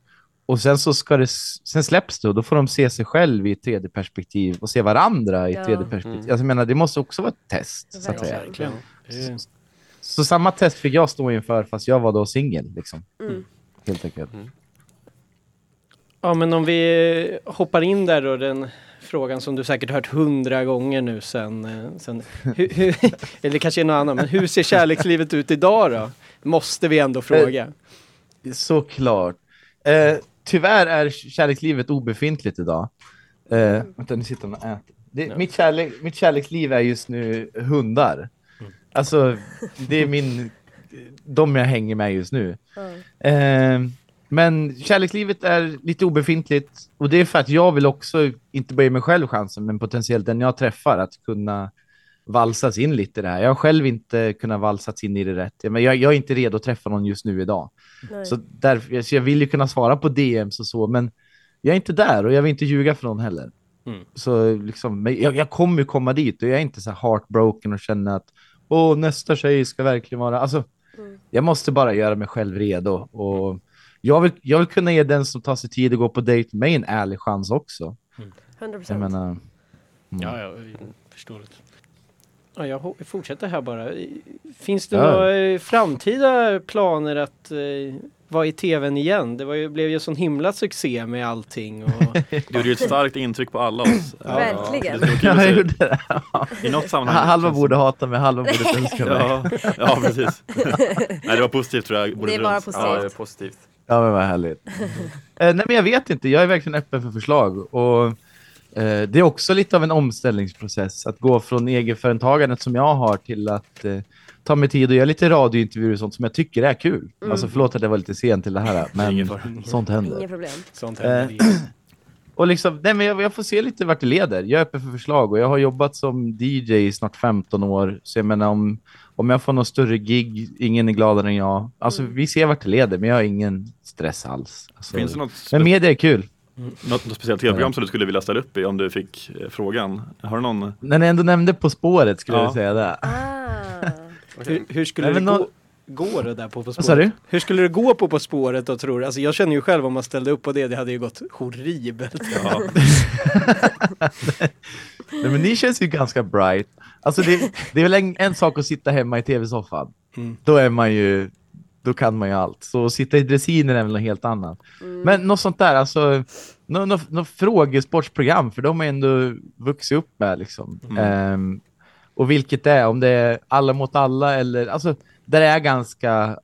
F: och sen så ska det, sen släpps det och då får de se sig själv i ett tredje perspektiv och se varandra i ett
D: Ja.
F: tredje perspektiv.
E: Mm.
F: Alltså, jag menar, det måste också vara ett test. Så, att säga.
C: verkligen. Det är-
F: så samma test fick jag stå inför fast jag var då singel. Liksom.
D: Mm.
F: Helt enkelt.
C: Ja, men om vi hoppar in där då, den frågan som du säkert hört hundra gånger nu sen, eh, sen [laughs] hur, hur, eller kanske är något annat, men hur ser kärlekslivet ut idag då? Måste vi ändå fråga.
F: Såklart. Eh, tyvärr är kärlekslivet obefintligt idag. Eh, vänta, nu sitter hon och äter. Det,
C: Ja.
F: mitt, kärlek, mitt kärleksliv är just nu hundar. Alltså, det är min, de jag hänger med just nu.
D: Ja.
F: Eh, men kärlekslivet är lite obefintligt och det är för att jag vill också, inte bara ge mig själv chansen, men potentiellt den jag träffar att kunna valsas in lite i det här. Jag har själv inte kunnat valsas in i det rätt. Men jag, jag är inte redo att träffa någon just nu idag.
D: Nej.
F: Så därför, så jag vill ju kunna svara på DMs och så, men jag är inte där och jag vill inte ljuga för någon heller.
C: Mm.
F: Så liksom, men jag, jag kommer ju komma dit och jag är inte så här heartbroken och känna att åh, nästa tjej ska verkligen vara... Alltså,
D: Mm.
F: jag måste bara göra mig själv redo. Och jag, vill, jag vill kunna ge den som tar sig tid att gå på dejt med en ärlig chans också.
D: 100%.
F: Jag menar, mm.
C: Ja, ja, förståeligt. Ja, jag fortsätter här bara. Finns det
F: Ja.
C: några eh, framtida planer att eh, vara i tvn igen? Det var ju, blev ju sån himla succé med allting. Och, [laughs]
B: Du gjorde ju ett starkt intryck på alla oss.
D: Ja. Verkligen.
F: Ja, jag gjorde det.
B: I något sammanhang.
F: Halva borde hata mig, halva borde [laughs] älska mig.
B: Ja, ja, precis. [laughs] Nej, det var positivt tror jag.
D: Det är bara
B: runt.
D: positivt.
E: Ja, det är positivt.
F: Ja, men vad härligt. [laughs] eh, nej, men jag vet inte. Jag är verkligen öppen för förslag. Och eh, det är också lite av en omställningsprocess att gå från egenföretagandet som jag har till att eh, ta mig tid och göra lite radiointervjuer och sånt som jag tycker är kul.
D: Mm.
F: Alltså förlåt att jag var lite sen till det här, [laughs] men sånt händer.
D: Inga problem.
C: sånt
F: Eh,
C: händer. [clears throat]
F: Och liksom, nej, men jag, jag får se lite vart det leder. Jag är öppen för förslag och jag har jobbat som DJ i snart 15 år. Så jag menar om, om jag får någon större gig, ingen är gladare än jag. Alltså vi ser vart det leder, men jag har ingen stress alls. Alltså,
B: Finns det något,
F: men media är kul.
B: något, något speciellt tv-program som du skulle vilja ställa upp i om du fick eh, frågan? Har du någon?
F: När ni ändå nämnde På spåret skulle
B: Ja.
F: jag säga det.
D: Ah.
C: Hur, hur skulle
F: Nej,
C: det
F: men
C: gå,
F: nå-
C: gå det där på På spåret?
F: du?
C: Hur skulle det gå på På spåret då tror du? Alltså jag känner ju själv om man ställde upp på det, det hade ju gått horribelt.
B: Ja. [laughs]
F: Nej, men ni känns ju ganska bright. Alltså det, det är väl en, en sak att sitta hemma i tv-soffan.
C: Mm.
F: Då är man ju, då kan man ju allt. Så att sitta i dressinen är väl något helt annat. Men något sånt där, alltså, något, något, något frågesportsprogram, för de har ändå vuxit upp med liksom. Ehm, och vilket det är, om det är alla mot alla eller, alltså, där det är ganska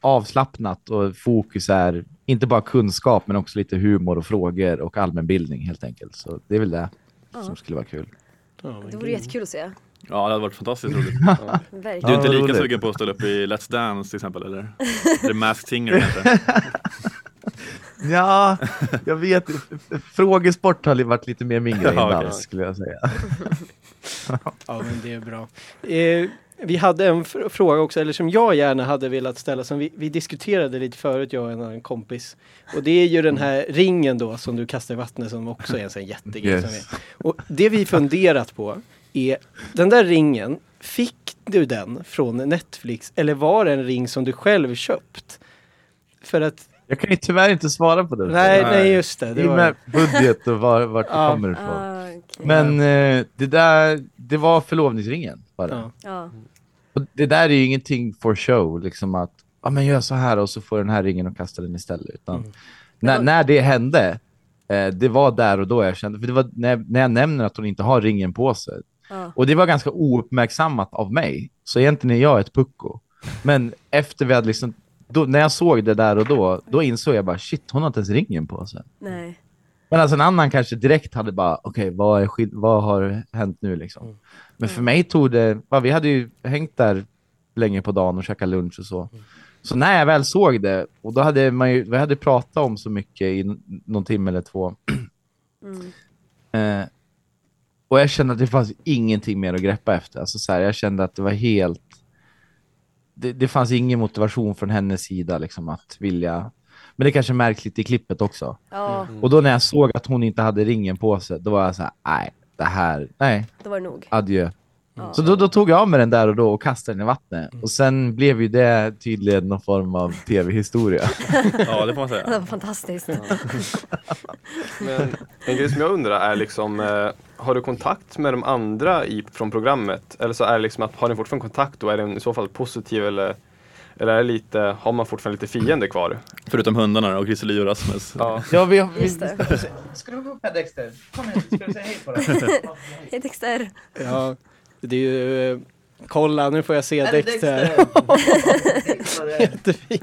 F: avslappnat och fokus är inte bara kunskap men också lite humor och frågor och allmänbildning helt enkelt. Så det är väl det som skulle vara kul.
C: Ja,
D: Det vore jättekul att se.
B: Ja, det hade varit fantastiskt roligt. [laughs] Du
D: Verkligen.
B: är inte lika sugen på att ställa upp i Let's Dance till exempel eller? [laughs] Eller Masked Singer kanske? [laughs]
F: Ja, jag vet. Frågesport har varit lite mer min grej
B: Ja,
F: dans, skulle jag säga.
C: Ja, men det är bra. Eh, vi hade en fr- fråga också, eller som jag gärna hade velat ställa, som vi, vi diskuterade lite förut, jag och en annan kompis. Och det är ju den här ringen då som du kastar i vattnet som också är en sån jättegrej.
F: Yes.
C: Som är. Och det vi funderat på är, den där ringen, fick du den från Netflix eller var det en ring som du själv köpt? För att,
F: Jag kan ju tyvärr inte svara på det.
C: nej,
E: Nej.
C: nej just det. det
F: I och
C: var,
F: med budget och var, vart det
C: Ja.
F: kommer ifrån.
D: Ah, okej.
F: Men eh, det där, det var förlovningsringen bara.
C: ja.
D: Ja.
F: Och det där är ju ingenting for show, liksom att ja, men gör så här och så får den här ringen och kasta den istället. Utan
C: Mm.
F: när, när det hände, eh, det var där och då jag kände, för det var när, när jag nämner att hon inte har ringen på sig.
D: Ja.
F: Och det var ganska ouppmärksammat av mig. Så egentligen är jag ett pucko. Men efter vi hade liksom, då, när jag såg det där och då, då insåg jag bara shit, hon har inte ens ringen på sig.
D: Nej.
F: Men alltså en annan kanske direkt hade bara, okej, vad, är skill- vad har hänt nu liksom? Men för mig tog det, ja, vi hade ju hängt där länge på dagen och käkat lunch och så. Så när jag väl såg det, och då hade man ju, vi hade pratat om så mycket i någon timme eller två.
D: Mm. [clears throat]
F: Eh, och jag kände att det fanns ingenting mer att greppa efter. Alltså så här, jag kände att det var helt... Det, det fanns ingen motivation från hennes sida liksom, att vilja... Men det kanske märks lite i klippet också.
D: Ja,
F: Och då när jag såg att hon inte hade ringen på sig, då var jag så här, nej, det här, nej,
D: då var det nog.
F: adjö.
D: Ja.
F: Så då, då tog jag av mig den där och då och kastade den i vattnet. Och sen blev ju det tydligen någon form av tv-historia. [laughs]
B: Ja, det får man säga.
D: Det [laughs] var fantastiskt.
E: Men en grej som jag undrar är liksom, eh, har du kontakt med de andra i, från programmet? Eller så är det liksom att, har ni fortfarande kontakt och är den i så fall positiv eller, eller är lite, har man fortfarande lite fiender kvar?
B: Förutom hundarna och Christer och Rasmus.
E: Ja.
F: Ja, vi, vi,
D: Just det.
F: Ska du gå upp här Dexter? Kom igen, ska du säga hej på dig? [laughs]
D: Hej Dexter.
C: ja, det är ju... eh, Kolla, nu får jag se Dexter. [laughs] Jättefint.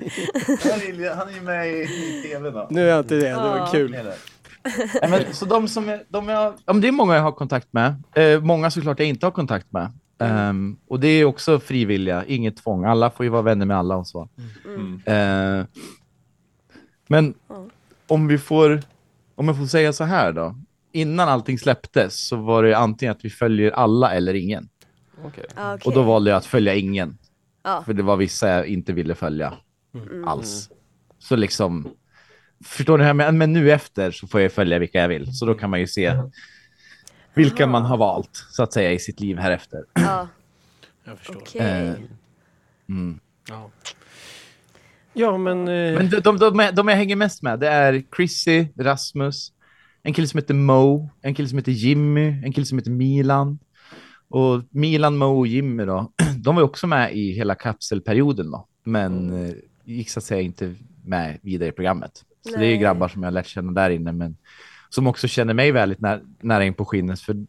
F: Han är ju med i, tv då.
C: Nu är jag inte det, det var kul.
F: Nej, men, så de som är, de jag, ja, men det är många jag har kontakt med. Eh, många såklart jag inte har kontakt med. Ehm, och det är också frivilliga, inget tvång. Alla får ju vara vänner med alla och så.
B: Mm.
F: Eh, Men om vi får, om jag får säga så här då. Innan allting släpptes så var det antingen att vi följer alla eller ingen.
E: Okej.
D: Ja, okej.
F: Och då valde jag att följa ingen.
D: Ja.
F: För det var vissa jag inte ville följa
D: Mm.
F: alls. Så liksom, förstår ni här? Men, men nu efter så får jag följa vilka jag vill. Så då kan man ju se vilka man har valt, så att säga, i sitt liv här efter.
D: Ja, [clears throat]
C: Jag förstår.
D: okej.
F: Eh, Mm.
C: Ja. ja, men... Eh,
F: Men de, de, de, jag- de jag hänger mest med, det är Chrissy, Rasmus, en kille som heter Mo, en kille som heter Jimmy, en kille som heter Milan. Och Milan, Mo och Jimmy då, [clears throat] de var ju också med i hela kapselperioden då, men eh, gick så att säga inte med vidare i programmet. Så det är ju
D: Nej.
F: grabbar som jag lärt känna där inne, men som också känner mig väldigt när, nära in på skinnet. För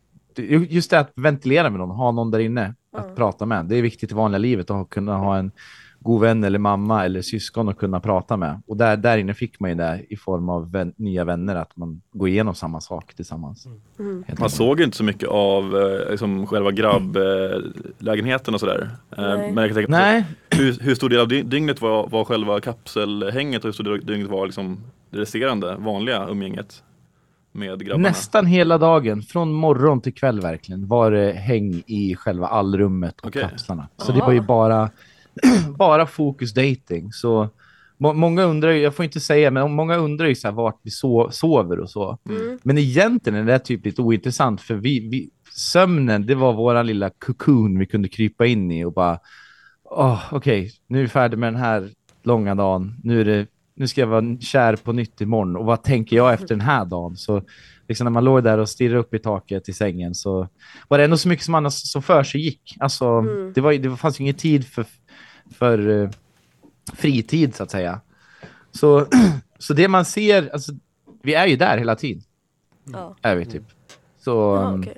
F: just det att ventilera med någon, ha någon där inne att
D: Ja.
F: prata med. Det är viktigt i vanliga livet att kunna ha en god vän eller mamma eller syskon att kunna prata med. Och där, där inne fick man ju det i form av vän, nya vänner, att man går igenom samma sak tillsammans.
D: Mm.
F: Helt
B: Man såg ju inte så mycket av eh, liksom själva grabblägenheten och sådär. Eh,
D: Nej.
B: Men jag kan tänka
F: Nej,
B: hur, hur stor del av dy- dygnet var, var själva kapselhänget och hur stor del av dygnet var liksom det resterande vanliga umgänget
F: nästan hela dagen, från morgon till kväll verkligen, var det häng i själva allrummet och
B: Okej.
F: kapslarna. Så det var ju
D: Aha.
F: bara, [clears throat] bara fokus dating. Så må, många undrar ju, jag får inte säga, men många undrar ju så här vart vi so, sover och så.
D: Mm.
F: Men egentligen är det typ lite ointressant för vi, vi, sömnen, det var våra lilla cocoon vi kunde krypa in i och bara, åh, okej, nu är vi färdiga med den här långa dagen. Nu, är det, nu ska jag vara kär på nytt imorgon och vad tänker jag efter den här dagen? Så liksom när man låg där och stirrade upp i taket i sängen så var det ändå så mycket som annars som för sig gick. Alltså,
D: Mm.
F: det, var, det fanns ju ingen tid för, för eh, fritid så att säga. Så, [clears throat] så det man ser, alltså, vi är ju där hela tiden
D: Ja.
F: är vi typ. Så,
D: Ja,
F: um,
D: okej.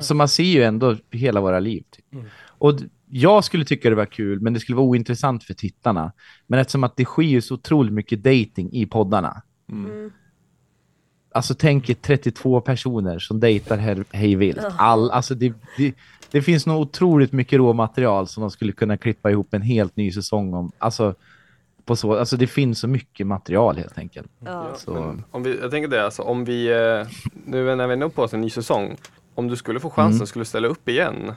F: så man ser ju ändå hela våra liv. Typ.
C: Mm.
F: Och jag skulle tycka det var kul, men det skulle vara ointressant för tittarna. Men eftersom att det sker så otroligt mycket dating i poddarna.
D: Mm.
F: Alltså tänk er 32 personer som dejtar här hej vilt.
D: Ja.
F: All, alltså det, det, det finns nog otroligt mycket råmaterial som de skulle kunna klippa ihop en helt ny säsong om. Alltså, på så, alltså det finns så mycket material helt enkelt.
D: Ja.
F: Så,
E: om vi, jag tänker det, alltså, om vi, eh, nu när vi är inne på oss en ny säsong, om du skulle få chansen,
F: Mm.
E: skulle du ställa upp igen?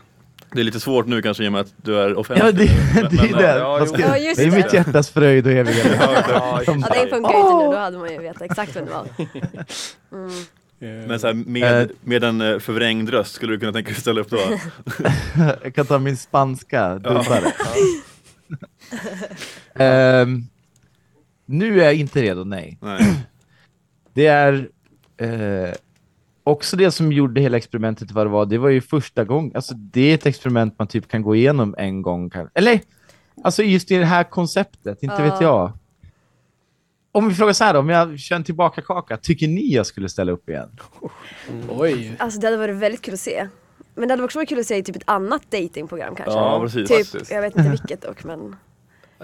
B: Det är lite svårt nu kanske i och med att du är offentlig.
F: ja, det,
B: Men- [laughs]
F: det är
B: men,
F: det.
E: ja,
F: Vad
E: jo.
F: ska-
D: Ja, just
F: det är mitt
D: det.
F: hjärtas fröjd och [laughs] eviga
E: Ja,
D: Ja, den funkar ju inte nu, då hade man ju vetat exakt vem det var. [laughs] Mm.
C: Eh,
B: Men så här, med,
F: Eh.
B: med en eh, förvrängd röst skulle du kunna tänka dig att ställa upp då? [laughs]
F: Jag kan ta min spanska
B: Ja.
F: dubbare. [laughs] Ehm, nu är jag inte redo, nej.
B: Nej. [clears throat]
F: Det är eh, också det som gjorde hela experimentet vad det var. Det var ju första gången, alltså det är ett experiment man typ kan gå igenom en gång. Eller, alltså just i det här konceptet, inte
D: Ja.
F: vet jag. Om vi frågar så här då, om jag kör en tillbaka kaka, tycker ni jag skulle ställa upp igen?
C: Oj.
D: Alltså det hade varit väldigt kul att se. Men det hade också varit kul att se i typ ett annat datingprogram kanske.
B: Ja, precis.
D: Typ,
E: Faktiskt.
D: jag vet inte [laughs] vilket dock men.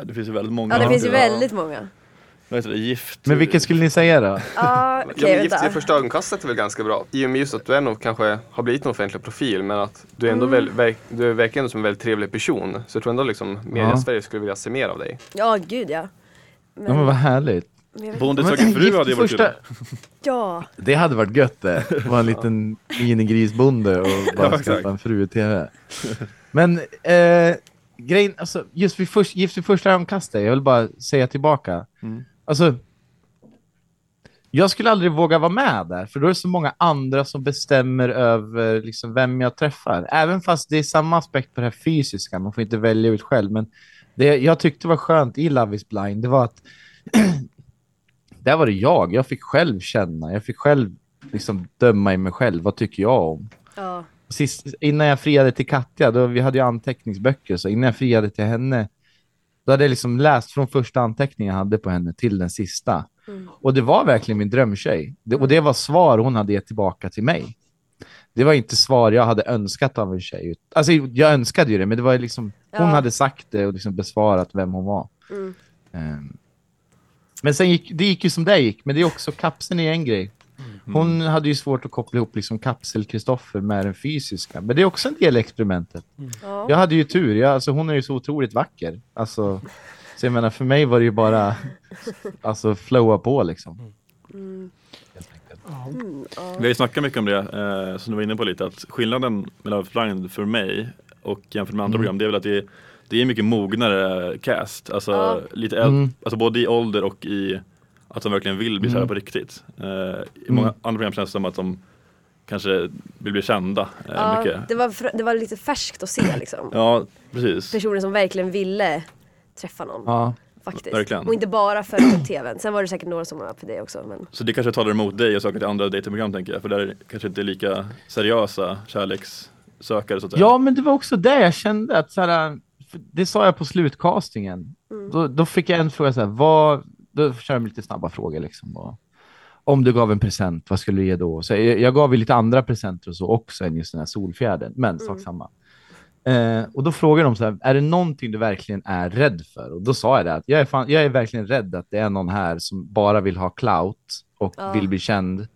B: Det finns ju väldigt många.
D: Ja det finns ju
E: Ja.
D: väldigt många.
B: Vad heter det? Gift.
F: Men vilket skulle ni säga då?
D: Ja
E: Ja,
D: okej
E: men gift i första ögonkastet är väl ganska bra. I och med just att du ändå kanske har blivit en offentlig profil men att du är ändå
D: Mm.
E: väl, verk, du är verkligen som en väldigt trevlig person. Så jag tror ändå liksom media
F: Ja.
E: Sverige skulle vilja se mer av dig.
D: Ja gud ja. Men,
F: Ja, men vad härligt.
B: Bonde söker fru
F: gift
B: hade ju varit
F: första-
B: kul.
D: ja.
F: Det hade varit gött det. [laughs] Vara en liten minigrisbonde och bara
B: Ja,
F: skaffa en fru i tv. Men eh, grejen, alltså just vid, först, just vid första ögonkastet, jag vill bara säga tillbaka.
B: Mm.
F: Alltså, jag skulle aldrig våga vara med där, för då är det så många andra som bestämmer över liksom, vem jag träffar. Även fast det är samma aspekt på det här fysiska, man får inte välja ut själv. Men det jag tyckte var skönt i Love is blind, det var att [clears throat] där var det jag. Jag fick själv känna, jag fick själv liksom döma i mig själv. Vad tycker jag om?
D: Ja.
F: Sist, innan jag friade till Katja, då, vi hade ju anteckningsböcker, så innan jag friade till henne, då hade jag liksom läst från första anteckningen jag hade på henne till den sista.
D: Mm.
F: Och det var verkligen min drömtjej. Det, och det var svar hon hade gett tillbaka till mig. Det var inte svar jag hade önskat av en tjej. Alltså jag önskade ju det, men det var liksom, hon
D: Ja.
F: hade sagt det och liksom besvarat vem hon var.
D: Mm.
F: Ehm. Men sen gick det gick ju som det gick, men det är också kapseln är en grej. Hon hade ju svårt att koppla ihop liksom kapsel-Kristoffer med den fysiska, men det är också en del i experimentet.
D: Ja.
F: Jag hade ju tur, jag, alltså hon är ju så otroligt vacker. Alltså, Så jag menar, för mig var det ju bara alltså flowa på liksom.
D: Mm.
F: Enkelt.
D: Mm, ja.
B: Vi har ju snackat mycket om det, eh, som du var inne på lite, att skillnaden mellan Blind för mig och jämfört med andra
F: Mm.
B: program, det är väl att det är, det är mycket mognare cast. Alltså,
D: Ja.
B: lite äldre,
F: Mm.
B: alltså både i ålder och i att de verkligen vill bli
F: Mm.
B: på riktigt. Eh, I många
F: Mm.
B: andra program känns det som att de kanske vill bli kända eh,
D: Ja,
B: mycket.
D: det, var, det var lite färskt att se liksom.
B: Ja, precis.
D: Personer som verkligen ville träffa någon.
F: Ja.
D: Faktiskt.
B: verkligen.
D: Och inte bara för tvn. Sen var det säkert några som var för det också. Men...
B: Så det kanske talar emot dig och söka till andra datingprogram tänker jag, för där är det kanske inte är lika seriösa kärlekssökare så att säga.
F: ja, men det var också det jag kände att så här, det sa jag på slutcastingen.
D: Mm.
F: Då, då fick jag en fråga så här, vad, då kör jag lite snabba frågor liksom. Och, om du gav en present, vad skulle du ge då? Så jag, jag gav ju lite andra presenter och så också än just den här solfjädern, men sak samma. Eh, och då frågade de så här, är det någonting du verkligen är rädd för? Och då sa jag det att jag är, fan, jag är verkligen rädd att det är någon här som bara vill ha clout och
D: Ja.
F: vill bli känd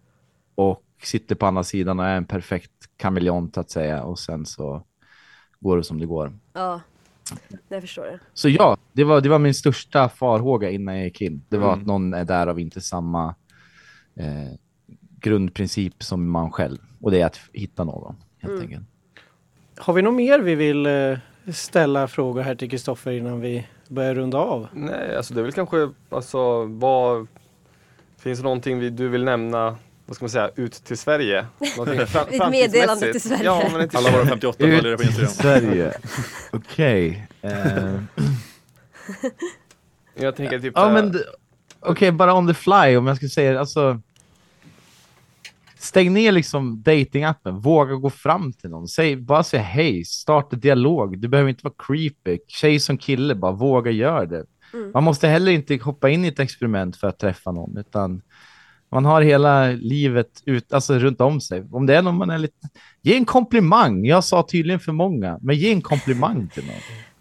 F: och sitter på andra sidan och är en perfekt kameleont att säga och sen så går det som det går.
D: Ja, jag förstår det.
F: Så ja, det var, det var min största farhåga innan jag gick in. Det var
E: Mm.
F: att någon är där av inte samma eh, grundprincip som man själv. Och det är att hitta någon, helt
D: Mm.
F: enkelt.
C: Har vi något mer vi vill eh, ställa frågor här till Kristoffer innan vi börjar runda av?
E: Nej, alltså det är väl kanske, alltså vad, finns det någonting vi, du vill nämna, vad ska man säga, ut till Sverige? [laughs]
D: Ett meddelande till? Sverige.
E: Ja, men inte
B: Alla våra 58 följare
F: Ut
B: på
F: till
B: Instagram.
F: Sverige. [laughs] Okej. Eh,
E: Jag tänker typ
F: ja, men okej, bara on the fly om jag ska säga alltså. Stäng ner liksom datingappen, våga gå fram till någon. Säg, bara säg hej, starta dialog. Du behöver inte vara creepy. Tjej som kille, bara våga göra det.
D: Mm.
F: Man måste heller inte hoppa in i ett experiment för att träffa någon, utan man har hela livet ut, alltså runt om sig. Om det är någon man är lite... Ge en komplimang. Jag sa tydligen för många, men ge en komplimang till någon.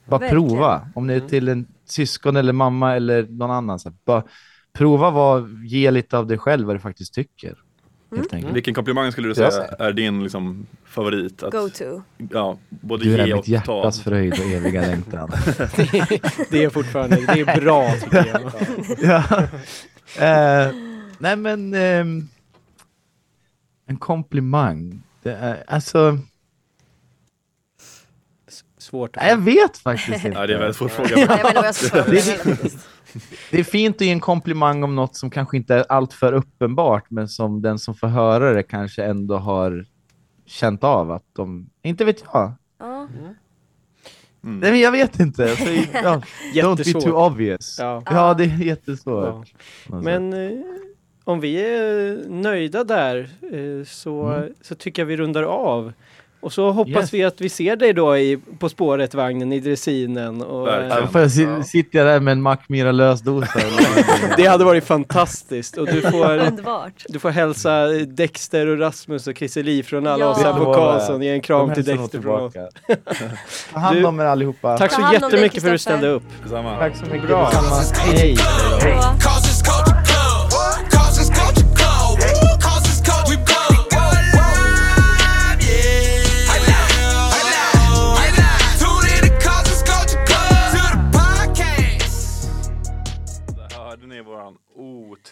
F: Bara
D: Verkligen.
F: prova. Om det är till en syskon eller mamma eller någon annan. Så bara prova vad, ge lite av dig själv vad du faktiskt tycker. Helt enkelt.
B: Vilken komplimang skulle du säga är din liksom, favorit? Att,
D: Go to.
B: Ja, både
F: Du är
B: ge
F: mitt
B: och ta.
F: hjärtas fröjd och eviga längtan. [laughs]
C: Det är fortfarande, det är bra tycker jag. [laughs]
F: ja. [laughs] Eh, nej men ehm, en komplimang. Det är, alltså,
C: Svårt.
F: nej, jag vet faktiskt inte. [laughs]
B: Ja, det är en väldigt svår fråga.
D: Ja, [laughs]
F: Det- är fint att ge en komplimang om något som kanske inte är alltför uppenbart, men som den som får höra det kanske ändå har känt av att de, inte vet jag.
D: Ja.
B: Mm.
F: Nej, men jag vet inte. Alltså, ja, [laughs] don't be too obvious.
C: Ja.
F: Ja, det är jättesvårt.
C: Men eh, om vi är nöjda där eh, så,
F: Mm.
C: så tycker jag vi rundar av. Och så hoppas
F: Yes.
C: vi att vi ser dig då i På spåret-vagnen i dressinen. Och,
B: Verkligen.
C: eh,
F: Får jag si- sitter jag där med en Mackmyra lösdosa? [laughs]
C: det hade varit fantastiskt. Och du får, du får hälsa Dexter och Rasmus och Christer Li från alla
D: Ja.
C: oss här på. Karlsson. Ge en kram till Dexter från oss.
F: tillbaka. Ta hand om er allihopa.
C: Tack
D: Ta
C: så jättemycket för att du ställde upp.
B: Detsamma.
F: Tack så mycket.
C: Bra. Hej!
D: Hej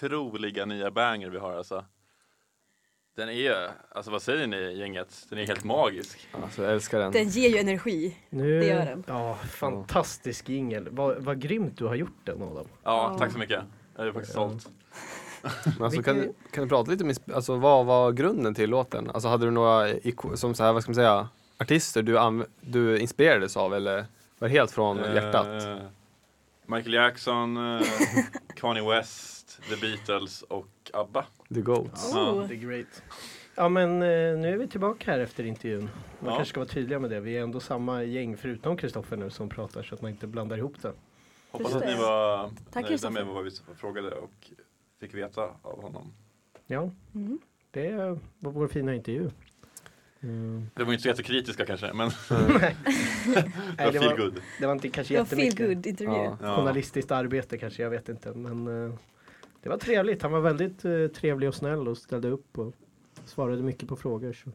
B: otroliga nya banger vi har alltså. Den är ju, alltså vad säger ni gänget? Den är helt magisk.
E: Alltså jag älskar den.
D: Den ger ju energi.
C: Nu,
D: Det gör den.
C: Ja, fantastisk jingel. Vad, vad grymt du har gjort den Adam.
B: Ja,
D: Ja.
B: tack så mycket. Jag är faktiskt stolt. [laughs]
E: Men alltså, kan, du- kan du prata lite om, alltså, vad var grunden till låten? Alltså hade du några, som så här, vad ska man säga, artister du, du inspirerades av eller var det helt från hjärtat?
B: Eh, Michael Jackson, eh, [laughs] Kanye West, The Beatles och ABBA.
E: The Goats.
D: Oh.
C: The great. Ja men eh, nu är vi tillbaka här efter intervjun. Man
B: Ja.
C: kanske ska vara tydliga med det. Vi är ändå samma gäng förutom Kristoffer nu som pratar så att man inte blandar ihop det.
B: Hoppas att ni var
D: Tack,
B: nöjda med vad vi frågade och fick veta av honom.
C: Ja,
D: Mm.
C: det var vår fina intervju. Mm.
B: Det var inte så jättekritiska kanske, men [laughs] [laughs]
C: Nej,
B: det var
C: det,
B: feel
C: var,
B: good.
C: det var inte kanske
D: Det var feel
C: jättemycket
D: good intervju.
E: Ja.
B: Ja.
C: journalistiskt arbete kanske, jag vet inte. Men eh, det var trevligt. Han var väldigt eh, trevlig och snäll och ställde upp och svarade mycket på frågor. Så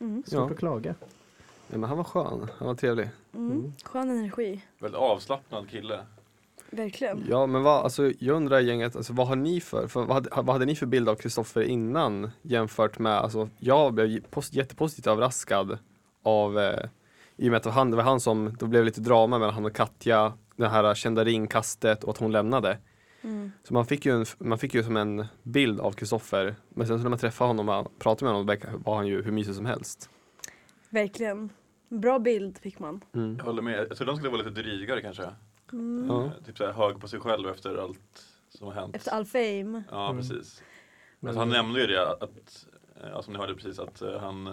D: Mm.
C: svårt
E: Ja.
C: att klaga.
E: Ja, men han var skön, han var trevlig.
D: Mm. Skön energi.
B: Väldigt avslappnad kille.
D: Verkligen.
E: Ja men vad, alltså jag undrar gänget, alltså, vad har ni för, för vad, hade, vad hade ni för bild av Kristoffer innan jämfört med, alltså jag blev post, jättepositivt överraskad av, eh, i och med att det var han, det var han som, det blev lite drama mellan han och Katja, det här kända ringkastet och att hon lämnade.
D: Mm.
E: Så man fick ju, en, man fick ju som en bild av Kristoffer, men sen så när man träffade honom och pratade med honom var han ju hur mysig som helst.
D: Verkligen. Bra bild fick man.
E: Mm.
B: Jag håller med. Jag tror de skulle vara lite drygare kanske.
D: Mm.
E: Ja.
B: Eh, Typ såhär hög på sig själv efter allt som har hänt.
D: Efter all fame.
B: Ja,
C: Mm.
B: precis.
C: Men-
B: alltså, han nämnde ju det att, eh, ja, som ni hörde precis, att eh, han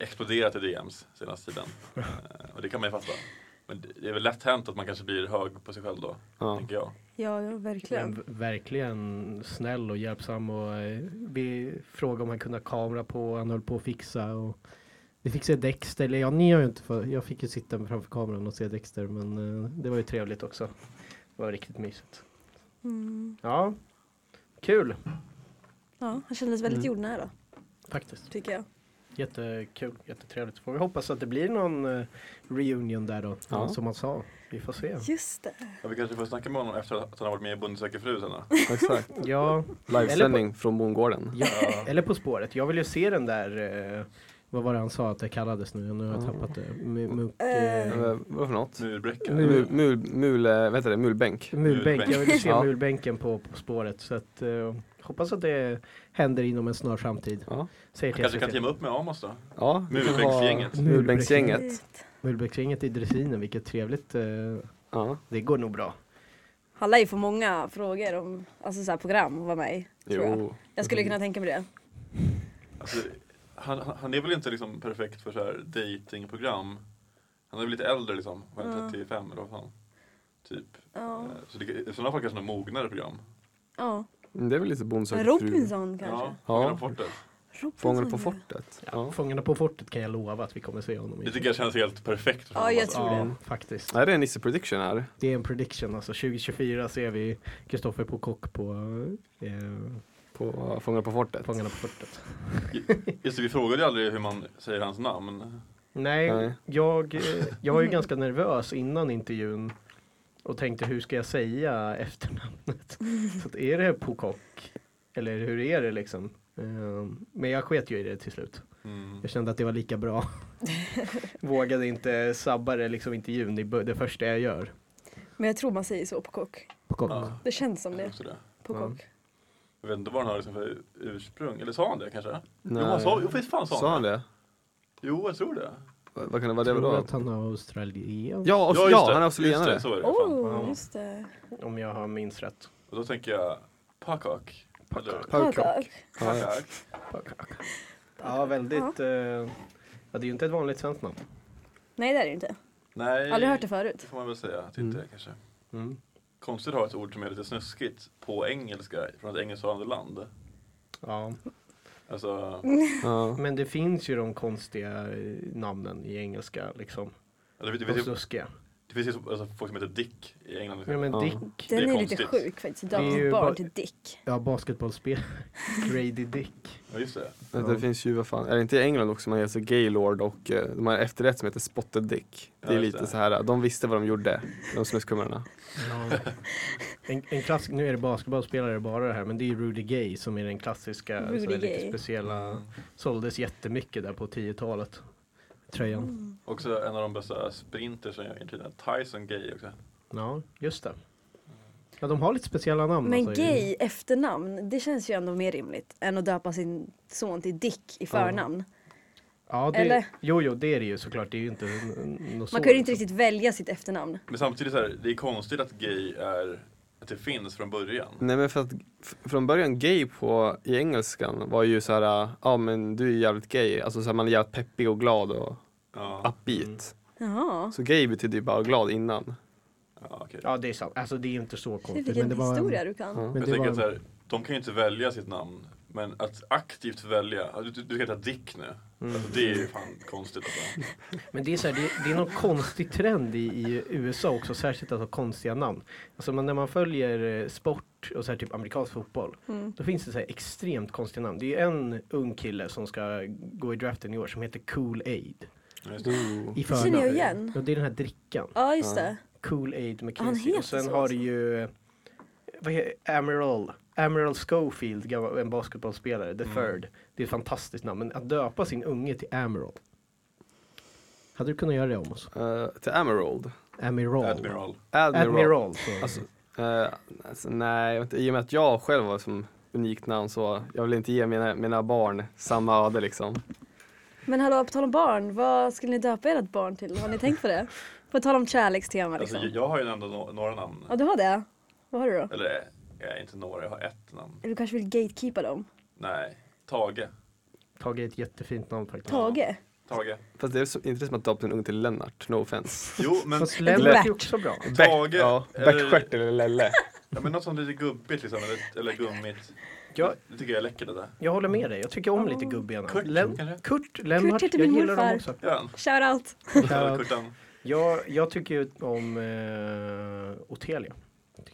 B: exploderat i DMs senaste tiden. [laughs] Och det kan man ju fatta. Men det- är väl lätt hänt att man kanske blir hög på sig själv då,
E: Ja.
B: tänker jag.
D: Ja, ja verkligen.
C: Men verkligen snäll och hjälpsam och eh, vi frågade om han kunde ha kamera på, han höll på att fixa och vi fick se Dexter, eller ja ni har ju inte fått, jag fick ju sitta framför kameran och se Dexter men eh, det var ju trevligt också. Det var riktigt mysigt.
D: Mm.
C: Ja, kul
D: Ja, han kändes väldigt
E: Mm.
D: jordnära,
C: faktiskt.
D: tycker jag.
C: Jättekul, jättetrevligt. Får vi hoppas att det blir någon eh, reunion där då,
E: Ja.
C: som man sa. Vi får se.
D: Just det.
B: Ja, vi kanske får snacka med honom efter att han har varit med i Bonde söker fru sen då. [laughs]
E: Exakt.
C: Ja,
E: Livesändning från bondgården.
C: ja, eller På spåret. Jag vill ju se den där, eh, vad var det han sa att det kallades nu? Nu har jag
E: Ja.
C: tappat det.
D: Eh,
C: eh,
E: Eh, vad för något?
B: Murbräcka.
C: Mul-
E: Mul, mul, mul, vad heter det? Mulbänk.
C: Mulbänk, jag vill se
E: Ja.
C: mulbänken på, på spåret. Så att, eh, hoppas att det händer inom en snar framtid.
E: Ja.
C: Säger
B: Han kanske kan teama upp med Amos då?
E: Ja.
B: Mulbänksgänget.
E: Mulbänksgänget
C: i dressinen, vilket trevligt. Eh,
E: Ja.
C: det går nog bra.
D: Han lär ju få många frågor om alltså, så här, program att vara med i. Tror jag. Jag skulle kunna tänka mig det.
B: Alltså, han, han- är väl inte liksom perfekt för så här datingprogram. Han är väl lite äldre liksom,
D: Ja.
B: 35 eller vad fan. Typ.
D: Ja.
B: Eh, Så det, i sådana fall kanske något mognare program.
D: ja.
E: Men Det är väl lite Bonde söker fru.
D: Robinson kanske?
B: Ja,
E: Ja.
B: Fångarna på fortet.
D: Ja.
E: fortet. Ja.
C: Fångarna på fortet kan jag lova att vi kommer se honom i.
B: Det tycker jag känns helt perfekt. för
D: Ja, jag tror
C: ja,
D: det.
C: faktiskt.
E: Nej, det är en Nisse prediction här.
C: Det är en prediction. Alltså 2024 ser vi Kristoffer på kock på eh,
E: På Fångarna på fortet.
C: Fångarna på fortet. [laughs]
B: Just det, vi frågade ju aldrig hur man säger hans namn.
C: Nej,
E: Nej.
C: Jag, eh, jag var ju ganska nervös innan intervjun och tänkte hur ska jag säga efternamnet? Så att, är det Pocock? Eller hur är det liksom? Eh, Men jag sket ju i det till slut.
B: Mm.
C: Jag kände att det var lika bra. [laughs] Vågade inte sabba det liksom intervjun, det det första jag gör.
D: Men jag tror man säger så på kock.
C: Pocock.
B: Ja,
D: Det känns som det.
B: det.
D: På
C: Ja.
B: Jag vet inte vad han har liksom för ursprung. Eller sa han det kanske?
E: Nej.
B: Jo, han sa, jo visst fan sa
E: Sa han det?
B: Jo, jag tror det.
E: Vad kan det vara
C: Jag
E: det
C: tror
E: då?
C: att han är australiensk.
E: Ja,
B: just
E: ja,
B: det.
E: han är
B: Just
E: australienare.
B: det, så är det. fan.
D: Oh,
C: Ja.
D: just det.
C: Om jag har minns rätt.
B: Och då tänker jag Pakak. Eller-.
E: Ja, ja.
B: Pakak.
C: Ja, väldigt. eh, ja, det är ju inte ett vanligt svenskt namn.
D: Nej det är det inte.
B: Nej,
D: Aldrig hört det förut.
B: får man väl säga. Att det
E: Mm.
B: inte är kanske.
C: Mm.
B: Konstigt att ha ett ord som är lite snuskigt på engelska från ett engelsktalande land.
C: Ja.
B: Alltså, [laughs]
E: Ja.
C: Men det finns ju de konstiga namnen i engelska liksom.
B: det, det,
C: De
B: finns ju-
C: snuskiga.
B: Det finns ju alltså, folk som heter Dick i England.
C: Ja, men
E: Ja.
C: Dick,
B: Det
D: Den
B: är
D: är, lite sjuk faktiskt.
C: Ju bara-
D: till Dick.
C: ja basketbollspel. [laughs] Grady Dick.
B: Ja, just det.
E: Vet du, Det finns ju, vad fan, är det inte i England också man heter Gaylord och eh, de har efterrätt som heter Spotted Dick. Det är
B: Ja,
E: lite
B: det.
E: så här, de visste vad de gjorde, de snuskhumrarna.
C: Ja. En, en klass, nu är det basketbollspelare bara det här men det är Rudy Gay som är den klassiska
D: Rudy
C: så är lite speciella. Såldes jättemycket där på 10-talet. Tröjan.
D: Mm.
B: Också en av de bästa sprinters i tiden. Tyson Gay också.
C: Ja, just det. Ja, de har lite speciella namn.
D: Men
C: alltså.
D: gay efternamn, det känns ju ändå mer rimligt än att döpa sin son till Dick i förnamn.
C: Ja, det,
D: Eller?
C: Jo, jo, det är det ju såklart. Det är ju inte
D: Man kan ju inte riktigt välja sitt efternamn.
B: Men samtidigt så här, det är konstigt att gay är, att det finns från början.
E: Nej men för att från början gay på, i engelskan var ju så här, ja men du är jävligt gay, alltså så här, man är jävligt peppig och glad och
B: Ja,
E: upbeat.
D: Jaha.
E: Så gay betyder ju bara glad innan.
B: ja okej.
C: Ja, det är sant. Alltså det är inte så konstigt.
D: vilken
C: Men det var
D: historia
C: en,
D: du kan.
E: Ja.
C: men
B: jag
C: det
B: tänker
C: var
B: att så här, de kan ju inte välja sitt namn. Men att aktivt välja, du, du ska heta Dick nu.
C: Mm.
B: Alltså, det är ju fan konstigt alltså. [laughs]
C: Men det är, så här, det, det är någon konstig trend i, i USA också, särskilt att ha konstiga namn. Alltså man, när man följer eh, sport och så här, typ amerikansk fotboll,
D: Mm.
C: då finns det så här extremt konstiga namn. Det är en ung kille som ska gå i draften i år som heter Cool Aid.
B: Ja, just det.
C: I
D: känner jag igen.
C: Och det är den här drickan.
D: Ja just
E: Ja.
D: det. Han
C: McKinsey.
D: heter
C: Och sen har du ju vad heter, Amiral. Amiral Schofield, en basketbollspelare, the third. Det är ett fantastiskt namn. Men att döpa sin unge till Amiral. Hade du kunnat göra det om oss?
E: Eh, till Emerald.
C: Amiral.
B: Admiral.
E: Admiral.
C: Admiral. så.
E: Alltså, eh, alltså, nej, i och med att jag själv var som unikt namn så jag vill inte ge mina, mina barn samma öde liksom.
D: Men hallå, på tal om barn, vad skulle ni döpa ert barn till? Har ni tänkt på det? På tal om kärlekstema
B: Alltså,
D: liksom.
B: jag har ju ändå no- några namn.
D: Ja, du har det? Vad har du då?
B: Eller jag är inte några, jag har ett namn.
D: Du kanske vill gatekeepa dem?
B: Nej, Tage.
C: Tage är ett jättefint namn faktiskt.
D: Tage?
B: Tage.
E: Fast det är så, inte det som att döpa en unge till Lennart, no offense.
B: Jo, men
C: Fast Lennart
D: Bert.
C: är också bra.
B: Tage.
E: ja,
B: eller-
E: Bäckstjärt eller Lelle.
B: Ja, men något som är lite gubbigt liksom, eller, eller gummigt.
C: Jag,
B: Det tycker jag är läckert det där.
C: jag håller med dig. Jag tycker om lite gubbiga namn.
B: Kurt,
C: Len-
B: kanske?
C: Kurt, Lennart.
D: heter
C: jag
D: min
C: gillar dem
D: morfar.
C: också.
B: Gör han?
D: Shoutout!
B: Kurtan?
C: Jag, jag tycker ju om eh, Otelia.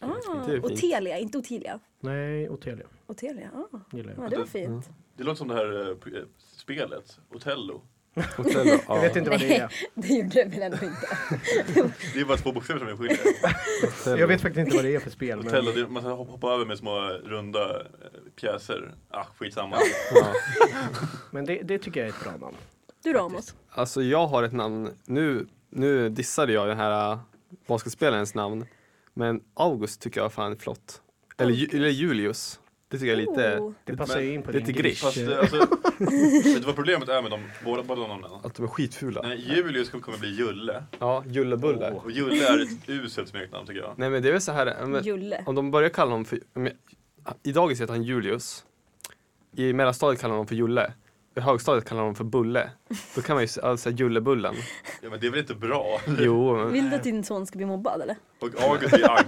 D: Ah,
E: Det.
D: Otelia, inte Otilia.
C: Nej, Otelia
D: Otelia, ah.
C: gillar jag.
D: ja det var fint.
B: Det låter som det här eh, eh, spelet, Otello.
E: Otello, ja.
C: Jag vet inte vad det är. [laughs]
D: Det gjorde det väl ändå inte? [laughs]
B: Det är bara två bokstäver som är skiljer.
C: Jag vet faktiskt inte vad det är för spel.
B: Otello,
C: Men
B: man ska hoppa över med små runda eh, pjäser. Ah, skitsamma.
E: Ja. [laughs]
C: men det, det tycker jag är ett bra namn.
D: Du då Amos?
E: Alltså jag har ett namn, nu, nu dissade jag den här basketspelarens namn. Men August tycker jag fan är flott. Eller, Ju- eller Julius. Det tycker jag är lite,
D: Oh.
C: Det passar ju in på
E: lite
C: din
E: grisch.
B: Fast eh, alltså, [laughs] vet du vad problemet är med dem, båda, båda de namnen?
E: att de är skitfula.
B: Nej, Julius kommer bli Julle.
E: Ja, Jullebulle.
B: Och Julle är ett uselt smeknamn tycker jag.
E: Nej men det är väl så här, äh, men,
D: Julle.
E: om de börjar kalla honom för, om jag- i dagis heter han Julius. I mellanstadiet kallar de honom för Julle. I högstadiet kallar de för Bulle. Då kan man ju alltså säga Jullebullen.
B: Ja men det är väl inte bra?
E: Jo, men,
D: Vill du att din son ska bli mobbad eller?
B: Och August är Agge.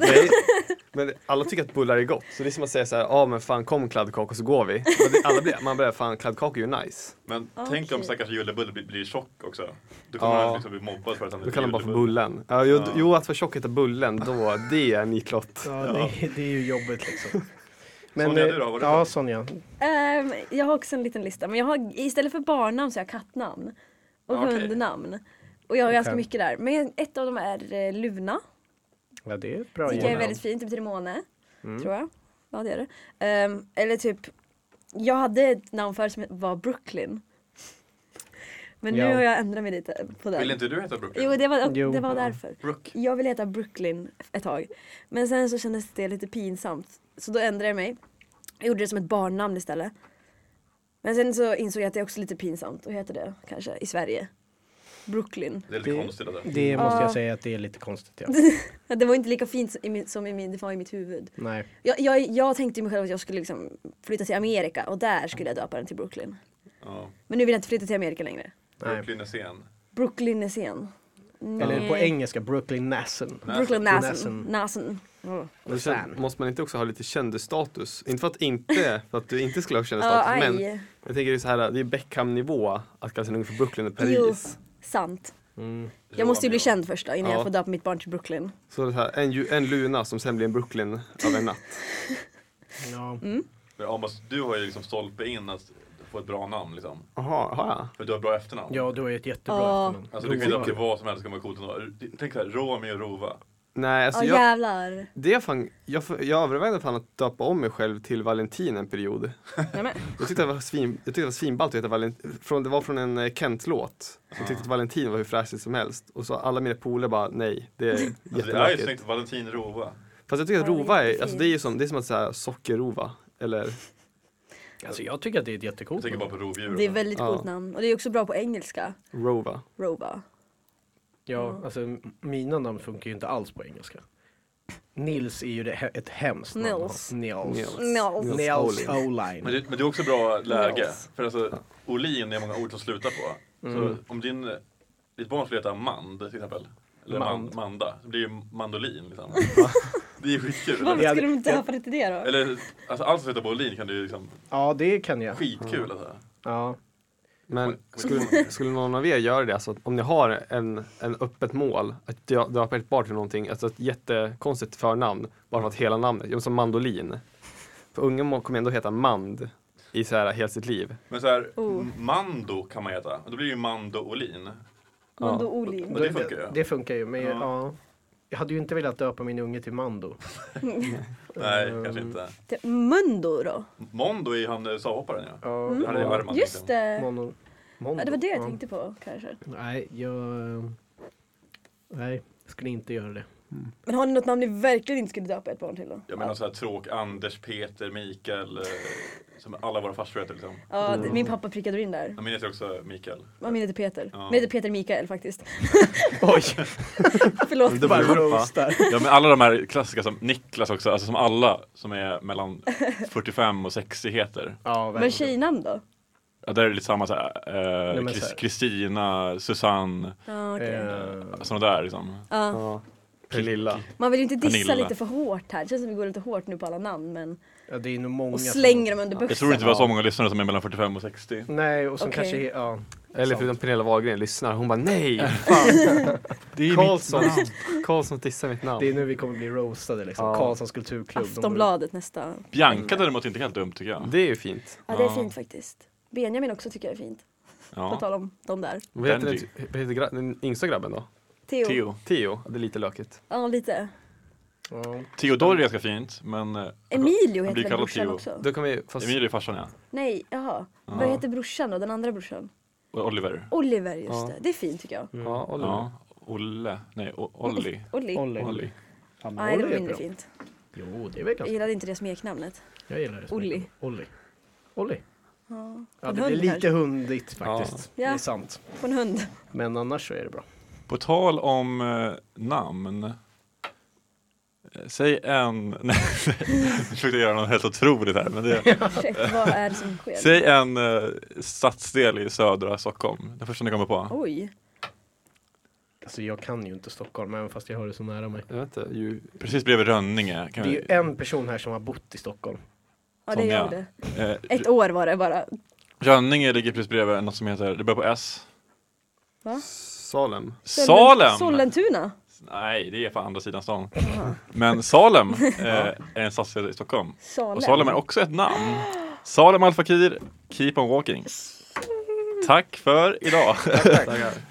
E: Nej, men alla tycker att bullar är gott. Så det är som att säga så här, ja men fan kom kladdkaka så går vi. Men det, alla blir, man börjar, fan kladdkaka är ju nice.
B: Men
D: Okej.
B: tänk om stackars Jullebulle blir, blir tjock också. Då kommer
E: Ja.
B: han liksom bli mobbad för att han
E: Då kallar man bara för. Bullen. Ja, jo,
B: Ja.
E: jo att vara tjock heter Bullen, då, det är en nitlott.
C: Ja, det, det är ju jobbigt liksom. Men,
B: Sonja,
C: eh,
B: du då? Vad har du
C: Ja, Sonja.
D: Ehm, jag har också en liten lista, men jag har, istället för barnnamn så har jag kattnamn. Och
B: Okej.
D: hundnamn. Och jag har ganska
C: Okej.
D: mycket där. Men ett av dem är eh, Luna.
C: Ja, det är ett bra
D: tycker jag är väldigt fint, det betyder måne.
C: Mm.
D: Tror jag. Ja det är det. Ehm, eller typ, jag hade ett namn förut som var Brooklyn. Men nu
C: Ja.
D: har jag ändrat mig lite på det.
B: Vill inte du heta Brooklyn?
D: Jo det var,
C: Jo.
D: det var
C: Ja.
D: därför.
B: Brook.
D: Jag ville heta Brooklyn ett tag. Men sen så kändes det lite pinsamt. Så då ändrade jag mig. Jag gjorde det som ett barnnamn istället. Men sen så insåg jag att det är också lite pinsamt att heta det kanske i Sverige. Brooklyn.
B: Det är lite
C: Det-
B: konstigt det där.
C: Det måste
D: Ja.
C: jag säga att det är lite konstigt. Ja. [laughs]
D: Det var inte lika fint i min, som i min, det var i mitt huvud.
C: Nej.
D: Jag, jag, jag tänkte ju mig själv att jag skulle liksom flytta till Amerika och där skulle jag döpa den till Brooklyn.
B: Ja.
D: Men nu vill jag inte flytta till Amerika längre.
C: Nej.
B: Brooklyn är sen.
D: Brooklyn är sen.
C: Eller på engelska, Brooklyn Nassen.
D: Brooklyn
C: Nassen.
D: Nassen.
E: Och
C: Fan.
E: känns, måste man inte också ha lite kändisstatus? Inte för att inte, för att du inte skulle ha kändisstatus, men
D: aj.
E: jag tänker det är så här, det är Beckham-nivå att kalla sin unge för Brooklyn och Paris.
D: Sant.
C: Mm.
D: Jag måste ju bli känd först då innan
E: Ja.
D: jag får döpa mitt barn till Brooklyn.
E: Så det här, en, en Luna som sen blir en Brooklyn över en natt. [laughs]
C: Ja.
D: Mm.
B: Men Amos, du har ju liksom stolpe in att få ett bra namn liksom.
E: Jaha, har jag?
B: För du har bra efternamn.
C: ja, du har ett jättebra
D: Ja.
C: efternamn.
B: Alltså du kan döpa till vad som helst, det kan vara coolt ändå. Tänk såhär, Romeo och Rova.
E: Nej, alltså
D: Ja
E: jag,
D: jävlar.
E: det är fan, jag, jag övervägde fan att döpa om mig själv till Valentin en period.
D: Nej.
E: Jag tyckte det var, svin, jag tyckte det var svinballt att heta Valentin. Från, det var från en eh, Kent-låt. Jag tyckte att Valentin var hur fräschigt som helst. Och så alla mina polare bara nej, det är
B: Alltså, det är ju snyggt, Valentin Rova.
E: Fast jag tycker att
D: Ja,
E: rova är, alltså det är ju som, det är som att säga sockerrova. Eller,
C: Alltså jag tycker att det är ett
B: Jag
C: jättecoolt
B: tänker bara
C: namn.
B: på rovdjur.
D: Det är väldigt
E: Ja.
D: coolt namn. Och det är också bra på engelska.
E: rova.
D: Rova.
C: Ja, alltså m- mina namn funkar ju inte alls på engelska. Nils är ju det, ett hemskt namn.
D: Nils.
C: Nils.
E: Nils.
D: Nils.
C: Nils
E: Olin.
C: Oline.
B: Men det, men det är också bra läge.
D: Nils.
B: För alltså, Olin är många ord som slutar på.
C: Mm.
B: Så om din, ditt barn skulle heta Mand till exempel. Eller
C: Mand.
B: Mand. Manda. Så blir det ju mandolin liksom. [laughs] det är ju skitkul.
D: Varför skulle de inte döpa det till det då?
B: Eller alltså allt som heter på Olin kan du ju liksom,
C: Ja, det kan jag.
B: skitkul alltså.
C: Ja.
E: Men skulle, skulle någon av er göra det, alltså att om ni har en, en öppet mål, att dö- döpa ett barn till någonting, alltså ett jättekonstigt förnamn, bara för att hela namnet, som mandolin. För ungen kommer ändå heta Mand i så här hela sitt liv.
B: Men så här,
D: Oh.
B: Mando kan man heta. Då blir det ju Mando Olin.
D: Mando Olin.
B: Och det funkar ju.
C: Det funkar ju, men
B: Ja.
C: ja. Jag hade ju inte velat döpa min unge till Mando. [laughs]
B: Nej,
C: Ehm,
B: kanske inte.
D: Det- Mundo då?
B: Mondo är han eh, stavhopparen ja.
C: Ja,
B: Han är.
D: Mm. Just det!
C: Mono, Mondo.
D: Ja, det var det jag
C: Ja.
D: tänkte på kanske.
C: Nej, jag... Nej, jag skulle inte göra det.
D: Men har ni något namn ni verkligen inte skulle döpa ett barn till då?
B: Jag menar såhär tråk, Anders, Peter, Mikael. Eh, som alla våra farsor heter liksom.
D: Ja, det- min pappa prickade in där.
B: Ja, Min heter också Mikael.
D: Ja, Min heter Peter.
B: Ja.
D: Min heter Peter Mikael faktiskt. [laughs]
C: Oj! [laughs]
D: Förlåt.
E: Det var
C: Bara roastar.
B: Ja men alla de här klassiska som Niklas också, alltså som alla som är mellan 45 och 60 heter.
C: Ja,
D: Men tjejnamn då?
B: Ja, där är det lite samma eh,
C: så här.
B: Kristina, Susanne,
D: Ja, okej.
C: Eh,
B: sådana där liksom.
D: Ja.
E: Ja. Pernilla.
D: Man vill ju inte dissa
B: Pernilla.
D: lite för hårt här. Det känns som vi går lite hårt nu på alla namn men
C: ja, det är nog många
D: och
C: som-
D: slänger dem under bussen.
B: Jag tror inte vi har så många lyssnare som är mellan 45 och 60.
C: Nej, och som
D: Okej.
C: kanske... är- Ja.
E: Eller förutom Pernilla Wahlgren lyssnar, hon bara nej! [laughs]
B: Det är
E: Karlsson, Karlsson dissar mitt namn.
C: Det är nu vi kommer bli roastade liksom.
E: Ja.
C: Karlssons kulturklubb. de
D: Aftonbladet nästa.
B: Bianca däremot är inte helt dumt tycker jag.
E: Det är ju fint.
D: Ja det är
B: Ja.
D: fint faktiskt. Benjamin också tycker jag är fint. På
B: Ja.
D: tal om de där.
E: Vad heter,
B: Benji.
E: den, vad heter gra- den yngsta grabben då?
D: Theo.
B: Theo.
E: Theo? Det är lite lökigt.
D: Ja lite.
C: Ja.
B: Theodor är ganska fint men eh,
D: Emilio heter
B: blir
D: väl
B: kallad
D: brorsan
B: Theo.
D: också?
E: Då kan vi, fast,
B: Emilio är farsan ja.
D: Nej, jaha. Vad heter brorsan då? Den andra brorsan?
B: Och Oliver.
D: Oliver, just
E: Ja.
D: det. Det är fint tycker jag.
E: ja, Oliver.
B: Ja. Olle. Nej, o- Olli. [laughs]
D: Olli.
C: Olli.
B: Olli.
C: Ja, men
D: Nej, det
C: Olli
D: var
C: är
D: mindre
C: bra.
D: fint.
C: Jo, det är väl
D: Jag
C: ganska...
D: gillade inte det smeknamnet.
C: Jag gillar det.
D: Olli.
C: Olli. Olli.
D: Ja,
C: Ja, det blir lite
D: kanske.
C: hundigt faktiskt.
D: Ja.
C: Det är sant.
D: På en hund.
C: Men annars så är det bra.
B: På tal om eh, namn. eh, Säg en, [laughs] nej, jag försökte göra något helt otroligt här. Men det, [laughs]
D: vad är det som sker?
B: säg en eh, stadsdel i södra Stockholm. Den första ni kommer på.
D: Oj.
C: Alltså jag kan ju inte Stockholm även fast jag har det så nära mig.
E: Jag vet inte, ju,
B: Precis bredvid Rönninge. Kan
C: Det är ju
B: vi,
C: en person här som har bott i Stockholm.
D: Ja det det.
B: eh,
D: Ett år var det bara.
B: Rönninge ligger precis bredvid något som heter, det börjar på S.
E: Salem.
B: Salem!
D: Sollentuna.
B: Nej, det är på andra sidan stan. Men Salem [laughs] eh, är en stadsdel i Stockholm.
D: Salem.
B: Och Salem är också ett namn. Salem Al Fakir, keep on walking. Tack för idag. [laughs]